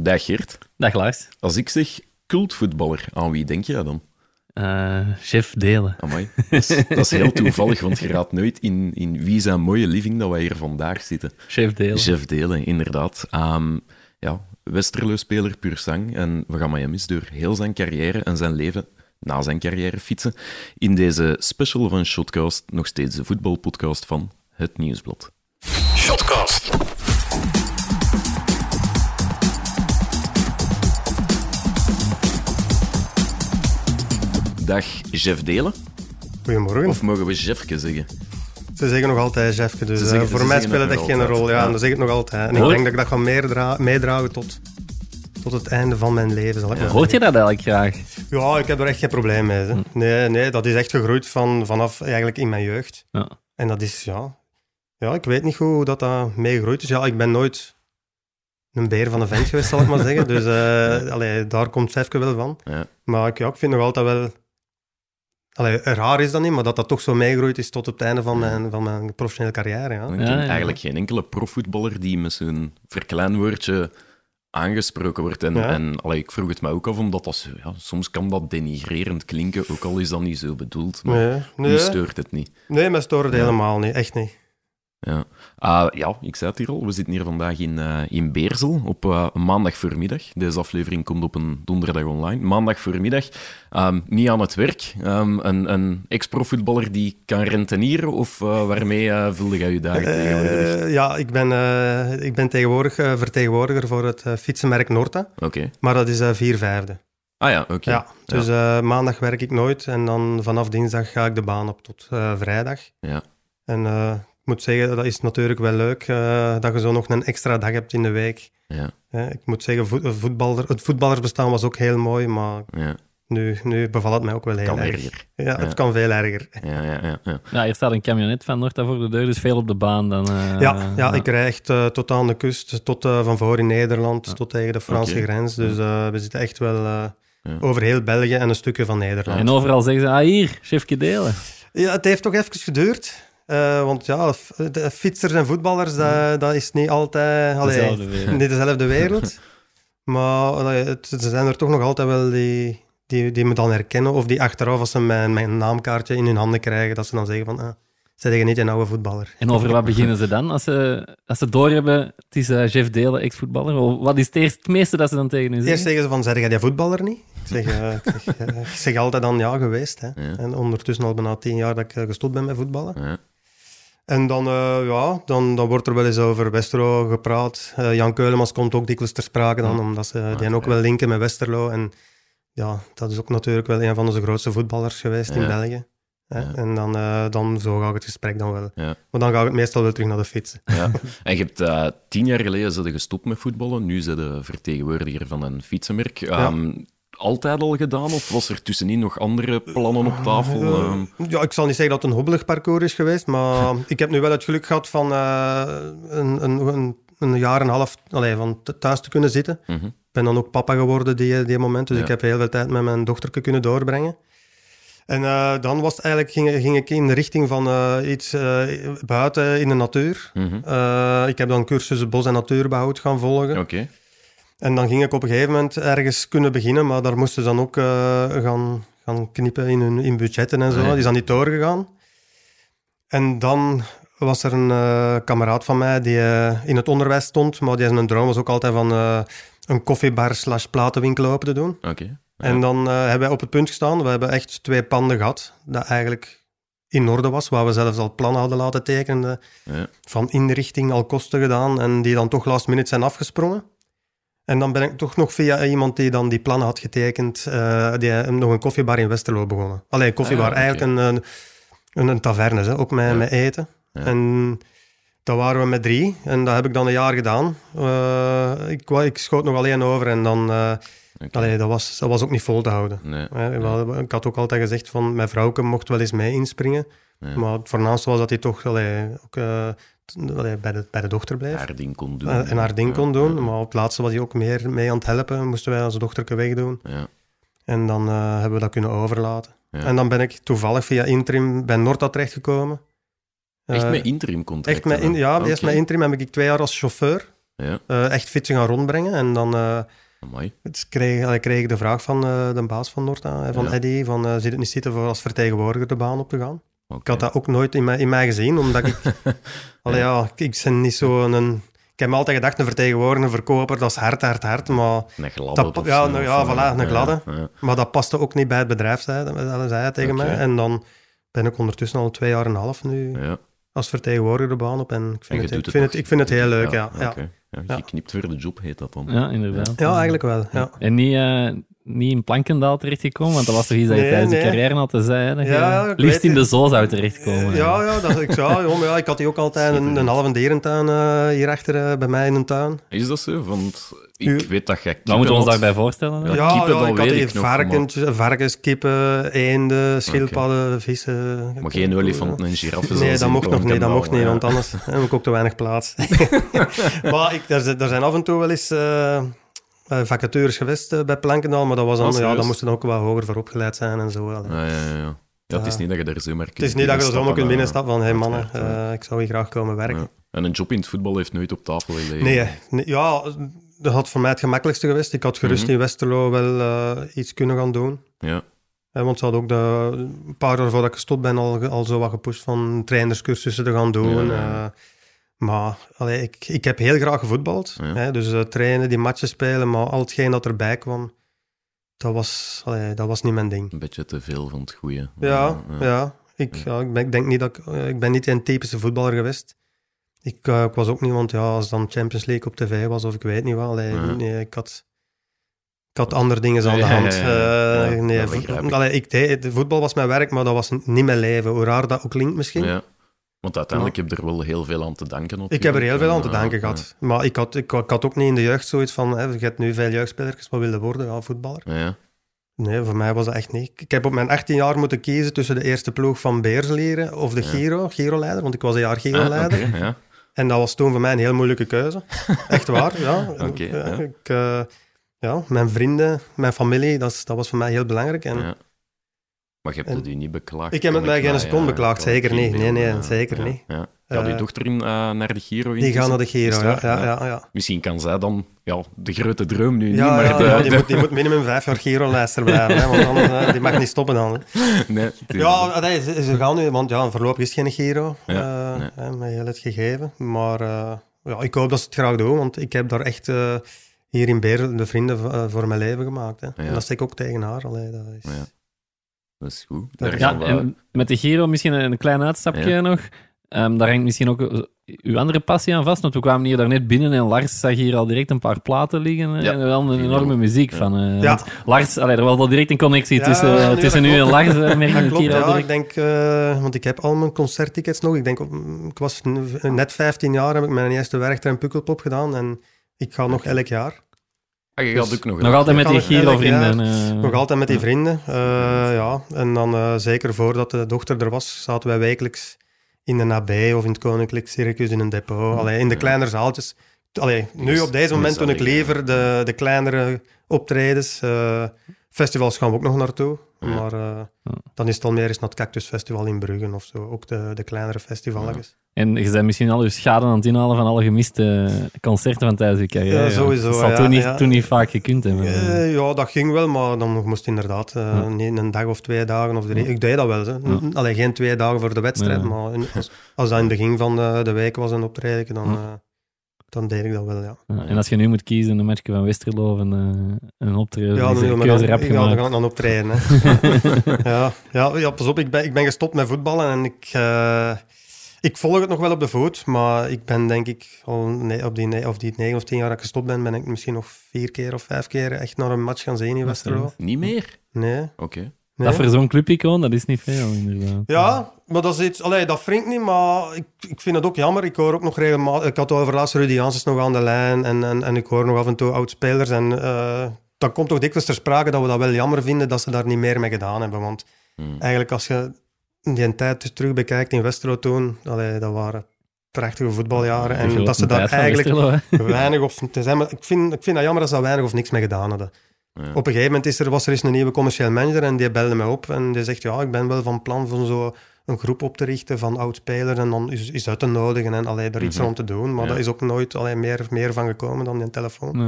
Dag Geert. Dag Lars. Als ik zeg cultvoetballer, aan wie denk je dan? Uh, chef Delen. Amai, dat is, dat is heel toevallig, want je raadt nooit in, in wie zijn mooie living dat wij hier vandaag zitten. Chef Delen. Chef Delen, inderdaad. Um, ja, Westerlo-speler puur sang. En we gaan met hem eens door heel zijn carrière en zijn leven na zijn carrière fietsen. In deze special van Shotcast, nog steeds de voetbalpodcast van Het Nieuwsblad. Shotcast. Dag, Jeff Delen. Goedemorgen. Of mogen we Jeffke zeggen? Ze zeggen nog altijd Jeffke, dus zeggen, uh, voor mij speelt het echt geen rol. Ja, ja. dan zeg ik het nog altijd. En ik denk dat ik dat ga meedragen tot, tot het einde van mijn leven. Zal ik ja. Hoort je dat eigenlijk graag? Ja, ik heb er echt geen probleem mee. Hm. Nee, nee, dat is echt gegroeid van, vanaf eigenlijk in mijn jeugd. Ja. En dat is, ja... Ja, ik weet niet goed hoe dat, dat meegegroeid is. Ja, ik ben nooit een beer van een vent geweest, zal ik maar zeggen. Dus uh, allee, daar komt Jeffke wel van. Ja. Maar ik, ja, ik vind nog altijd wel Allee, raar is dat niet, maar dat dat toch zo meegroeid is tot het einde van mijn, van mijn professionele carrière. Ja. Ik ken eigenlijk geen enkele profvoetballer die met zo'n verkleinwoordje aangesproken wordt. En, en allee, ik vroeg het mij ook af, omdat dat, ja, soms kan dat denigrerend klinken, ook al is dat niet zo bedoeld. Maar nee, nee. stoort het niet. Nee, mij stoort het helemaal niet, echt niet. Ja. Uh, ja, ik zei het hier al. We zitten hier vandaag in, uh, in Beersel op uh, maandag voormiddag. Deze aflevering komt op een donderdag online. Maandag voormiddag. Um, niet aan het werk. Um, een een ex-profvoetballer die kan rentenieren of waarmee vulde jij je dagen tegenwoordig? Ja, ik ben, ik ben tegenwoordig vertegenwoordiger voor het fietsenmerk Norta. Oké. Maar dat is vier vijfde. Ah ja, oké. Ja, dus ja. maandag werk ik nooit en dan vanaf dinsdag ga ik de baan op tot vrijdag. Ja. En moet zeggen, dat is natuurlijk wel leuk uh, dat je zo nog een extra dag hebt in de week. Ja. ik moet zeggen, voetballer, het voetballersbestaan was ook heel mooi, maar ja. nu, nu bevalt het mij ook wel heel kan erg. Erger. Ja, het kan veel erger. Ja, ja, ja, ja. ja, hier staat een camionet van Noord voor de deur, dus veel op de baan. Dan, uh, ja, ja, ik rijd echt uh, tot aan de kust, tot van voor in Nederland, tot tegen de Franse okay. grens. Dus we zitten echt wel over heel België en een stukje van Nederland. En overal zeggen ze, ah hier, chefje delen. Ja, het heeft toch even geduurd. Uh, want ja, de fietsers en voetballers, dat, dat is niet altijd allee, dezelfde wereld. niet dezelfde wereld. maar allee, het, er zijn er toch nog altijd wel die, die, die me dan herkennen. Of die achteraf, als ze mijn, mijn naamkaartje in hun handen krijgen, dat ze dan zeggen van... Ah, ze zeggen niet een oude voetballer. En over wat beginnen ze dan? Als ze, als ze doorhebben, het is uh, Jeff Delen, ex-voetballer. Wat is het, eerst, het meeste dat ze dan tegen u zeggen? Eerst zeggen ze van, zeg jij die voetballer niet? Ik zeg, uh, ik, zeg, uh, ik zeg, altijd dan ja geweest. Hè. Ja. En ondertussen al bijna tien jaar dat ik gestopt ben met voetballen. Ja. En dan, uh, ja, dan, dan wordt er wel eens over Westerlo gepraat. Uh, Jan Keulemans komt ook dikwijls ter sprake dan, omdat ze ah, die ook wel linken met Westerlo. En ja, dat is ook natuurlijk wel een van onze grootste voetballers geweest in België. Ja. En dan, uh, dan zo gaat het gesprek dan wel. Maar dan gaat het meestal wel terug naar de fietsen. Ja. En je hebt tien jaar geleden gestopt met voetballen. Nu zijn de vertegenwoordiger van een fietsenmerk. Um, altijd al gedaan? Of was er tussenin nog andere plannen op tafel? Uh, ja, ik zal niet zeggen dat het een hobbelig parcours is geweest, maar ik heb nu wel het geluk gehad van uh, een, een, een, jaar en een half allee, van thuis te kunnen zitten. Ik uh-huh. ben dan ook papa geworden die, die moment, dus ja. ik heb heel veel tijd met mijn dochter kunnen doorbrengen. En uh, dan was het eigenlijk, ging, ging, ik in de richting van uh, iets uh, buiten in de natuur. Uh-huh. ik heb dan cursus bos- en natuurbehoud gaan volgen. Okay. En dan ging ik op een gegeven moment ergens kunnen beginnen, maar daar moesten ze dan ook uh, gaan, gaan knippen in hun in budgetten en zo. Die is dan niet doorgegaan. En dan was er een uh, kameraad van mij die uh, in het onderwijs stond, maar die zijn droom was ook altijd van een koffiebar slash platenwinkel open te doen. Oké. Okay. En dan hebben wij op het punt gestaan, we hebben echt twee panden gehad, dat eigenlijk in orde was, waar we zelfs al plannen hadden laten tekenen, ja. van inrichting, al kosten gedaan, en die dan toch last minute zijn afgesprongen. En dan ben ik toch nog via iemand die dan die plannen had getekend, uh, die nog een koffiebar in Westerlo begonnen. Alleen koffiebar, ah, eigenlijk een, een, een, taverne, hè, ook met, met eten. En dat waren we met drie en dat heb ik dan een jaar gedaan. Uh, ik, ik schoot nog alleen over en dan... Uh, Allee, dat, was, dat was ook niet vol te houden. Nee, nee. Ik had ook altijd gezegd van mijn vrouwke mocht wel eens mee inspringen. Maar het voornaamste was dat hij toch allee, ook, bij de, bij de dochter bleef. Haar ding kon doen. En haar ding kon doen. Maar op het laatste was hij ook meer mee aan het helpen. Moesten wij onze dochterke wegdoen. Ja. En dan uh, hebben we dat kunnen overlaten. En dan ben ik toevallig via interim bij Norta terechtgekomen. Echt uh, met interim contract? Echt met in, ja, okay. eerst met interim heb ik twee jaar als chauffeur Ja, eh, echt fietsen gaan rondbrengen. En dan eh, het kreeg, allee, kreeg ik de vraag van eh, de baas van Noorda, eh, van Ja. Eddy, van zit het niet zitten voor als vertegenwoordiger de baan op te gaan? Ik had dat ook nooit in mij, in mij gezien, omdat ik... allee, ja, ik, ik ben niet zo een... Ik heb me altijd gedacht, een vertegenwoordiger, een verkoper, dat is hard, hard, hard. Maar, Een gladde Dat- ja, zo, nou ja, voilà, een gladde. Ja, maar dat paste ook niet bij het bedrijf, zei, dat zei hij tegen mij. En dan ben ik ondertussen al twee jaar en een half nu als vertegenwoordiger de baan op. En ik vind, het, ik het vind, het, ik vind het heel leuk, ja. Ja, oké. Ja, Ja. Geknipt voor de job heet dat dan. Ja, inderdaad. ja eigenlijk wel. Ja. En niet, eh, niet in Plankendaal terechtgekomen, want dat was toch iets dat je Nee, tijdens nee. je carrière had te je Ja, ik liefst in de zoo zou terechtkomen. Ja, ja, dat, ik, zou, ja, maar ja, ik had hier ook altijd een, een halve dierentuin eh hierachter eh, bij mij in een tuin. Is dat zo? Want ik weet dat jij Wat moeten we ons daarbij voorstellen? Ja, Ja, kippen, ik had hier varkentjes, varkens, kippen, eenden, schildpadden, vissen. Maar geen olifanten en giraffen Nee, dat mocht nog niet, dat mocht niet, want anders heb ik ook te weinig plaats. maar ik, er, zijn- er zijn af en toe wel eens eh, vacatures geweest eh, bij Plankendaal, maar dat was dan, Oh, ja, dan moesten dan ook wel hoger voor opgeleid zijn en zo. Ja, ja, ja, ja. Het is niet dat je er zomaar kunt Het is niet dat je er zomaar kunt binnenstappen, van, hé hey, mannen, eh, ik zou hier graag komen werken. Ja. En een job in het voetbal heeft nooit op tafel gelegen. Nee, nee, ja, dat had voor mij het gemakkelijkste geweest. Ik had gerust Mhm. in Westerlo wel eh, iets kunnen gaan doen. Ja, Eh, want ze hadden ook de, een paar jaar voordat ik gestopt ben al, al zo wat gepusht van trainerscursussen te gaan doen. Ja, ja, ja. Maar allee, ik, ik heb heel graag gevoetbald. Ja. Hè, dus eh, trainen, die matchen spelen, maar al hetgeen dat erbij kwam, dat was, allee, dat was niet mijn ding. een beetje te veel van het goede. Ja, ja. Ik, ja, ik, ben, ik denk niet dat ik, eh, ik ben niet een typische voetballer geweest. Ik, eh, ik was ook niet, want ja, als dan Champions League op tv was of ik weet niet wat, allee, nee, ik had, ik had andere dingen aan de hand. ja, ja. Ja, nee, ik. allee, ik deed, de voetbal was mijn werk, maar dat was niet mijn leven. Hoe raar dat ook klinkt misschien. Want uiteindelijk heb je er wel heel veel aan te danken. Ik heb er heel veel aan te natuurlijk. danken Ja, gehad. Maar ik had, ik, ik had ook niet in de jeugd zoiets van, hè, je hebt nu veel jeugdspelers, wat wil je worden? Ja, voetballer. Ja. Nee, voor mij was dat echt niet. Ik heb op mijn 18 jaar moeten kiezen tussen de eerste ploeg van Beerselieren of de. Giro, Giro-leider, want ik was een jaar Ah, Giro-leider. ja. En dat was toen voor mij een heel moeilijke keuze. Echt waar, ja. Ik, eh, ja, mijn vrienden, mijn familie, dat, dat was voor mij heel belangrijk. En. Maar je hebt het u niet beklaagd? Ik heb met mij geen seconde beklaagd, zeker niet. Nee, nee, zeker niet. Ja. Gaat uw Eh, dochter in, eh, naar de Giro die gaan naar de Giro, ja. ja, ja. Misschien kan zij dan ja, de grote droom nu niet, maar die, moet, die moet minimum vijf jaar Giro-lijster blijven, hè, want anders, eh, die mag niet stoppen dan. nee, het Ja, nee, ze, gaan nu, want ja, voorlopig is het geen Giro, eh, met heel het gegeven. Maar eh, ja, ik hoop dat ze het graag doen, want ik heb daar echt eh, hier in Beer de vrienden eh, voor mijn leven gemaakt. Hè. En dat steek ik ook tegen haar. Allee, dat is... Dat is goed. Daar Ja, en met de Giro misschien een klein uitstapje Ja. nog. Ehm, daar hangt misschien ook eh, uw andere passie aan vast, want we kwamen hier daarnet binnen en Lars zag hier al direct een paar platen liggen eh, Ja. en wel een enorme muziek Ja. van. eh, Ja. Lars, allee, er was al direct een connectie Ja, tussen, nee, tussen u en. Lars, eh, merk Dat ik hier al. Ik denk, eh, want ik heb al mijn concerttickets nog. Ik denk, mm, ik was net 15 jaar, heb ik mijn eerste Werchter Pukkelpop gedaan en ik ga nog elk jaar. Ah, je gaat ook nog... Nog altijd met die Giro-vrienden. eh, Nog altijd met die vrienden. eh, ja. En dan eh, zeker voordat de dochter er was, zaten wij wekelijks in een AB of in het Koninklijk Circus in een depot. Allee, in de Ja. kleinere zaaltjes. Allee, nu Dus- op deze dus moment doe ik liever de, de kleinere optredens. eh, festivals gaan we ook nog naartoe. Maar eh, dan is het al meer eens naar het Cactus Festival in Bruggen of zo. Ook de, de kleinere festivals. En je bent misschien al je schade aan het inhalen van alle gemiste concerten van tijdens je carrière. Ja, sowieso, Dat zal ja, toen, niet, ja. toen niet vaak gekund hebben. Eh, ja, dat ging wel, maar dan moest inderdaad niet een dag of twee dagen of drie. Ik deed dat wel. Hè. Alleen geen twee dagen voor de wedstrijd, maar in- als, als dat in het begin van de, de week was een optreden, dan, dan deed ik dat wel, ja. Ja, en als je nu moet kiezen, een matchje van Westerlo of een, eh, een optreden, Ja, dan is dan, keuze rap ja, dan gemaakt. ga ik dan optreden. Hè. ja, ja, ja, pas op, ik ben, ik ben gestopt met voetballen en ik, eh, ik volg het nog wel op de voet, maar ik ben denk ik al ne- op die, of die negen of tien jaar dat ik gestopt ben, ben ik misschien nog vier keer of vijf keer echt naar een match gaan zien in Westerlo. Niet meer? Nee. Oké. nee. Dat voor zo'n clubicoon, dat is niet veel, inderdaad. Ja, maar dat is iets... Allee, dat wringt niet, maar ik, ik vind het ook jammer. Ik hoor ook nog regelmatig... Ik had over laatst Rudy Janssens nog aan de lijn en, en, en ik hoor nog af en toe oud-spelers en uh, dat komt toch dikwijls ter sprake dat we dat wel jammer vinden dat ze daar niet meer mee gedaan hebben. Want Hmm. eigenlijk als je die tijd terug bekijkt in Westerlo toen, allee, dat waren prachtige voetbaljaren en dat ze daar eigenlijk Westerlo, weinig of... te zijn, maar ik, vind, ik vind dat jammer dat ze daar weinig of niks mee gedaan hadden. Ja. Op een gegeven moment is er, was er eens een nieuwe commercieel manager en die belde mij op en die zegt, ja, ik ben wel van plan van zo een groep op te richten van oud-spelers en dan is, is uit te nodigen en allee, er iets rond te doen. Maar Ja. dat is ook nooit allee, meer, meer van gekomen dan een telefoon.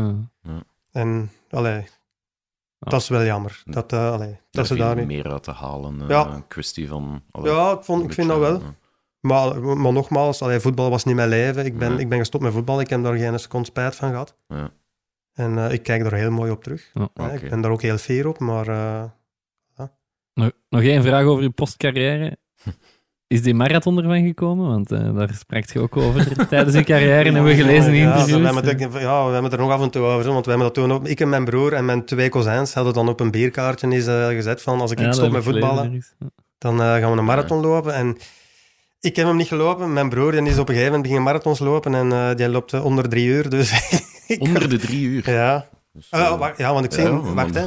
Ja. En allee, dat is wel jammer. Dat, eh, allee, dat ze daar niet... meer uit te halen. eh, Ja. Een kwestie van... allee, Ja, ik, vond, ik vind dat wel. ja. Maar, maar nogmaals, allee, voetbal was niet mijn leven. Ik ben, ik ben gestopt met voetbal. Ik heb daar geen seconde spijt van gehad. Ja. En eh, ik kijk er heel mooi op terug. Ik ben daar ook heel fier op, maar... eh, Nog, nog één vraag over je postcarrière. Is die marathon ervan gekomen? Want eh, daar sprak je ook over tijdens je carrière en hebben we gelezen in ja, interviews. we hebben het, ja, we hebben het er nog af en toe over. Want we hebben dat toen ook... Ik en mijn broer en mijn twee kozijns hadden dan op een bierkaartje eens, eh, gezet van als ik, Ja, ik stop met voetballen. Ja. dan eh, gaan we een marathon lopen. En ik heb hem niet gelopen. Mijn broer die is op een gegeven moment beginnen marathons lopen en eh, die loopt onder drie uur. Dus Onder de drie uur. Ja. Dus, Ah, ja, want ik Ja, zie... wacht, hè.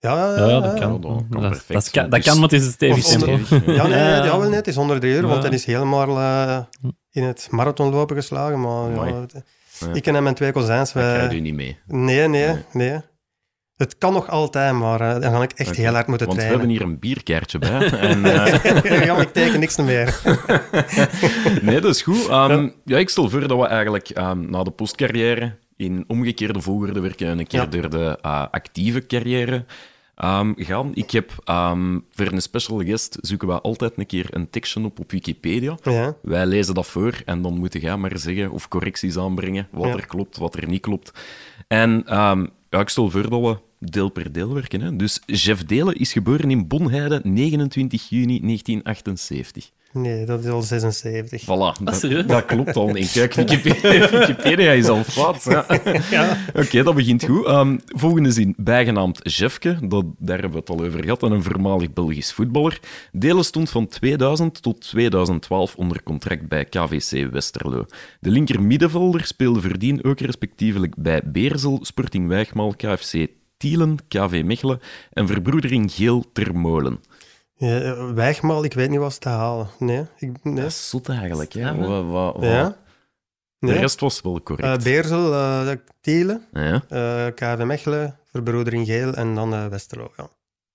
Ja, ja, dat kan. Ja, dat kan dat, perfect. dat, kan, dat kan, maar het is een stevig. Ja, nee, Ja. ja, wel, nee, het is onder uur, want hij is helemaal eh, in het marathonlopen geslagen. Maar ja, Amai. het- Ja. ik en mijn twee kozijns, Dat krijg je wij... niet mee. Nee, nee, Nee. nee. Het kan nog altijd, maar eh, dan ga ik echt heel hard moeten Want we trainen. hebben hier een bierkaartje bij. En, eh, ja, maar ik teken niks meer. nee, dat is goed. Ehm, ja. ik stel voor dat we eigenlijk ehm, na de postcarrière in omgekeerde volgorde werken en een keer Ja. door de eh, actieve carrière ehm, gaan. Ik heb ehm, voor een special guest zoeken we altijd een keer een tekstje op op Wikipedia. Ja, Wij lezen dat voor en dan moeten jij maar zeggen of correcties aanbrengen, wat Ja. er klopt, wat er niet klopt. En ehm, ja, ik stel voor dat we deel per deel werken. Hè. Dus Jeff Delen is geboren in Bonheide, 29 juni 1978. Nee, dat is al 76. Voilà, dat, klopt al. Nee, kijk, Wikipedia, Wikipedia is al fout. Ja. Oké, dat begint goed. Ehm, volgende zin. Bijgenaamd Jeffke, dat, daar hebben we het al over gehad, en een voormalig Belgisch voetballer. Delen stond van 2000 tot 2012 onder contract bij KVC Westerlo. De linker middenvelder speelde voordien ook respectievelijk bij Beerzel, Sporting Wijgmaal, KFC Tielen, KV Mechelen en verbroedering Geel Termolen. Ja, eh, Wijgmaal, ik weet niet wat ze te halen. Nee, ik, nee. Dat is zot eigenlijk. Hè? Ja, hè? Wat, wat, wat- Ja? De rest was wel Eh, correct. Beerzel, eh Tielen, ja. eh, KV Mechelen, Verbroedering Geel en dan eh, Westerlo. Ja.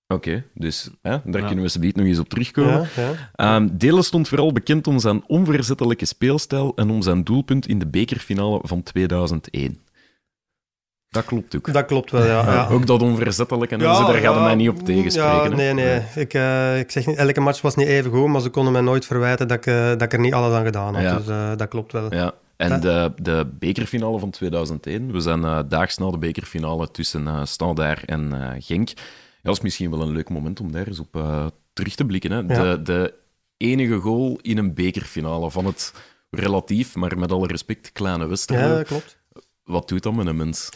Oké, dus hè, daar Ja. kunnen we zometeen nog eens op terugkomen. Ja, ja. Ehm, Delen stond vooral bekend om zijn onverzettelijke speelstijl en om zijn doelpunt in de bekerfinale van 2001. Dat klopt ook. Dat klopt wel, ja. ja. Ook dat onverzettelijke, en zo, daar hij mij niet op tegenspreken. Ja, nee, nee. Ik, eh, ik zeg niet, elke match was niet even goed, maar ze konden mij nooit verwijten dat ik, eh, dat ik er niet alles aan gedaan had. Ja. Dus eh, dat klopt wel. Ja. En Ja. de, de bekerfinale van 2001, we zijn daags na de bekerfinale tussen Standaard en Genk. Ja, dat is misschien wel een leuk moment om daar eens op terug te blikken. Hè. Ja. De, de enige goal in een bekerfinale van het relatief, maar met alle respect, kleine Westerlo. Ja, dat klopt. Wat doet dat met een mens?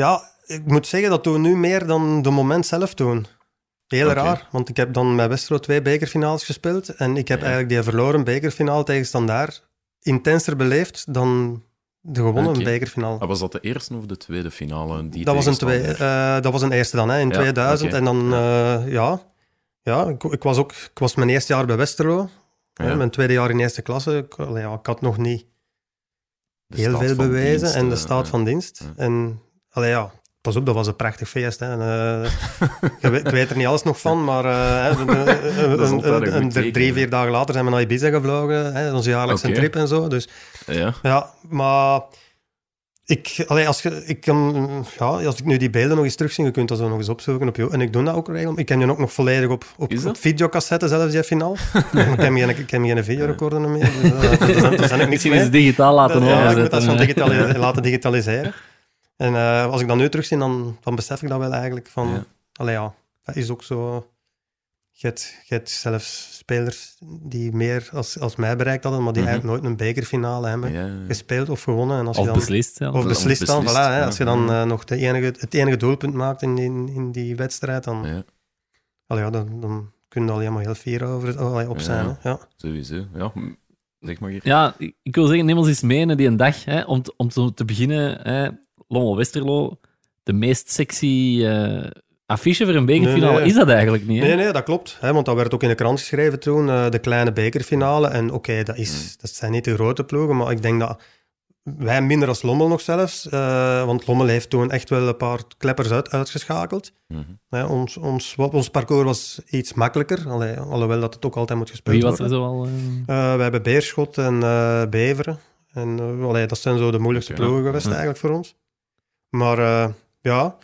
Ja, ik moet zeggen dat toen nu meer dan de moment zelf toen. Heel raar, want ik heb dan met Westerlo twee bekerfinales gespeeld en ik heb Ja. eigenlijk die verloren bekerfinale tegen Standaard intenser beleefd dan de gewonnen Oké. bekerfinale. Ah, was dat de eerste of de tweede finale? Die Dat was, een twee, eh, dat was een eerste dan, hè, in Ja, 2000. oké. En dan, eh, ja, ja ik, ik was ook, ik was mijn eerste jaar bij Westerlo. hè, Ja. mijn tweede jaar in eerste klasse. Ik, ja, ik had nog niet De heel veel bewezen dienst, en de eh, staat ja. van dienst. Ja. En allee, ja, pas op, dat was een prachtig feest. Hè. En, eh, ik, weet, er niet alles nog van, maar eh, een- een een- teken, drie, vier dagen later zijn we naar Ibiza gevlogen. Hè, onze jaarlijkse trip en zo. Dus Ja, ja, maar ik, allee, als, je, ik kan, ja, als ik nu die beelden nog eens terugzie, je kunt dat zo nog eens opzoeken op jou. En ik doe dat ook regelmatig. Ik ken je ook nog volledig op, op, videocassette, zelfs die finaal. ik heb geen, ik heb geen videorecorder meer. Dus, uh, zijn ik niks Misschien digitaal laten Dat- ja, ik moet dat zo digitali- laten digitaliseren. En eh, als ik dat nu terugzie, dan, dan besef ik dat wel eigenlijk. Van, Ja. allee, ja, dat is ook zo... Je hebt, je hebt zelfs spelers die meer als, als mij bereikt hadden, maar die Mhm. eigenlijk nooit een bekerfinale hebben ja, ja. gespeeld of gewonnen. En als je Of dan, beslist of beslist dan, beslist, voilà, hè, ja. als je dan eh, nog de enige, het enige doelpunt maakt in, in, in die wedstrijd, dan, Ja, allee, ja, dan, dan kun je er al helemaal heel fier over, allee, op zijn. Ja. Hè? Ja. sowieso. Ja, zeg maar hier. Ja, ik wil zeggen, neem ons eens mee naar die een dag. Hè, om, te- om zo te beginnen, hè, Lommel Westerlo, de meest sexy eh, affiche voor een bekerfinale Nee, nee. is dat eigenlijk niet. Hè? Nee, nee, dat klopt. Hè, want dat werd ook in de krant geschreven toen, eh, de kleine bekerfinale. En oké, dat, is, dat zijn niet de grote ploegen, maar ik denk dat wij minder als Lommel nog zelfs. eh, want Lommel heeft toen echt wel een paar kleppers uit, uitgeschakeld. Mhm. Ons, ons, wat- ons parcours was iets makkelijker. Allee, alhoewel dat het ook altijd moet gespeeld Wie was worden. er zo al? we hebben Beerschot en Beveren. En allee, dat zijn zo de moeilijkste ploegen geweest Hm. eigenlijk voor ons. Maar eh, ja,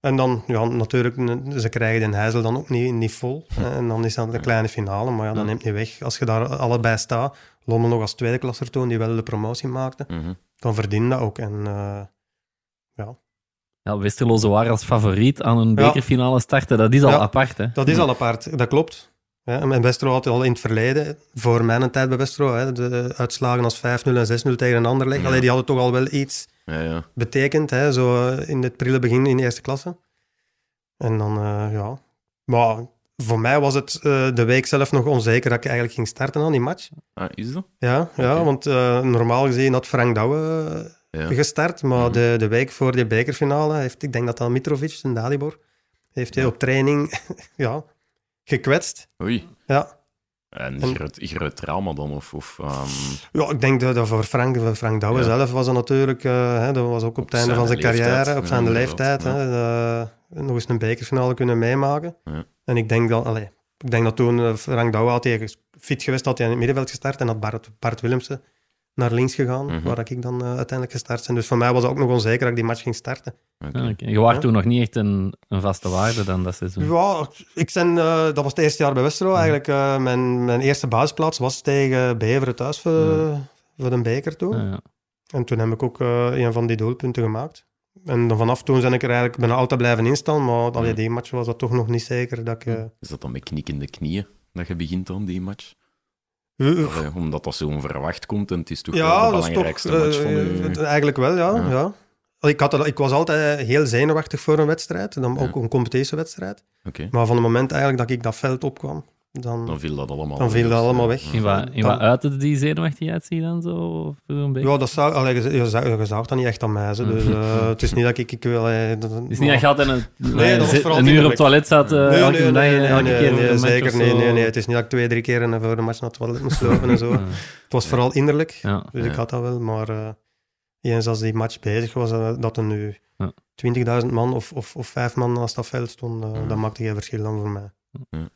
en dan ja, natuurlijk, ze krijgen Den Heijzel dan ook niet, niet vol. En dan is dat een kleine finale, maar ja, dat Ja. neemt niet weg. Als je daar allebei staat, Lommel nog als tweede klasser toen, die wel de promotie maakte, Mhm. dan verdient dat ook. En eh, ja, Ja, Westerlo zo waren als favoriet aan een Ja. bekerfinale starten. Dat is al Ja. apart, hè? dat is al apart, dat klopt. Ja, en Westerlo had al in het verleden, voor mijn tijd bij Westerlo, hè, de uitslagen als 5-0 en 6-0 tegen een ander leggen. Ja. Allee, die hadden toch al wel iets Ja, ja. betekend, hè, zo eh, in het prille begin in de eerste klasse. En dan, eh, ja. Maar voor mij was het eh, de week zelf nog onzeker dat ik eigenlijk ging starten aan die match. Ah, is dat? Ja, ja want normaal gezien had Frank Douwe Ja. gestart, maar Mhm. de, de week voor die bekerfinale heeft, ik denk dat dat Mitrovic en Dalibor, heeft hij op training ja, gekwetst. Oei. Ja. En En- groot, groot trauma dan? Of, of, ehm, Ja, ik denk dat, dat voor Frank, voor Frank Douwe Ja. zelf was dat natuurlijk... eh, hè, dat was ook op, het einde van zijn carrière, op zijn leeftijd. Hè, eh, nog eens een bekerfinale kunnen meemaken. Ja. En ik denk dat... Allee, ik denk dat toen eh, Frank Douwe had hij fit geweest, had hij in het middenveld gestart en had Bart, Bart Willemsen naar links gegaan, Mhm. waar ik dan eh, uiteindelijk gestart ben. Dus voor mij was het ook nog onzeker dat ik die match ging starten. oké. Je was Ja. toen nog niet echt een, een vaste waarde dan dat seizoen. Ja, ik ben, eh, dat was het eerste jaar bij Westerlo. Eigenlijk, eh, mijn, mijn eerste basisplaats was tegen Beveren thuis voor, Mhm. voor de beker toen. Ja, ja. En toen heb ik ook eh, een van die doelpunten gemaakt. En dan vanaf toen ben ik er eigenlijk bijna altijd blijven instaan, maar allee, Ja. die match was dat toch nog niet zeker dat ik... Is dat dan met knikkende knieën dat je begint aan die match? Allee, omdat dat zo onverwacht komt en het is toch wel ja, de is toch... match van eh, eigenlijk wel, ja. Ja. ja. Ik, had, ik was altijd heel zenuwachtig voor een wedstrijd, dan ook een competitiewedstrijd. Maar van het moment eigenlijk dat ik dat veld opkwam, dan, dan viel dat allemaal Dan viel dat weg. allemaal weg. In wat, in Dan- wat uitte die zenuwachtigheid dan zo? zo'n beetje? Ja, dat zou, allee, je, je, zag, je zag dat niet echt aan mij. Zo. Dus, eh, het is niet dat ik... ik wil, eh, dat- Het is niet dat je altijd een, Nee, dat een uur op het toilet zat, eh, Nee, elke nee, nee, nee, elke nee, keer nee, een zeker of nee, nee, nee. Het is niet dat ik twee, drie keer voor de match naar het toilet moest lopen en zo. Ja. Het was vooral innerlijk, Ja. dus Ja. ik had dat wel. Maar eh, eens als die match bezig was, eh, dat er nu Ja. 20.000 man of, of, of vijf man naast dat veld stond, eh, Ja. dat maakte geen verschil dan voor mij.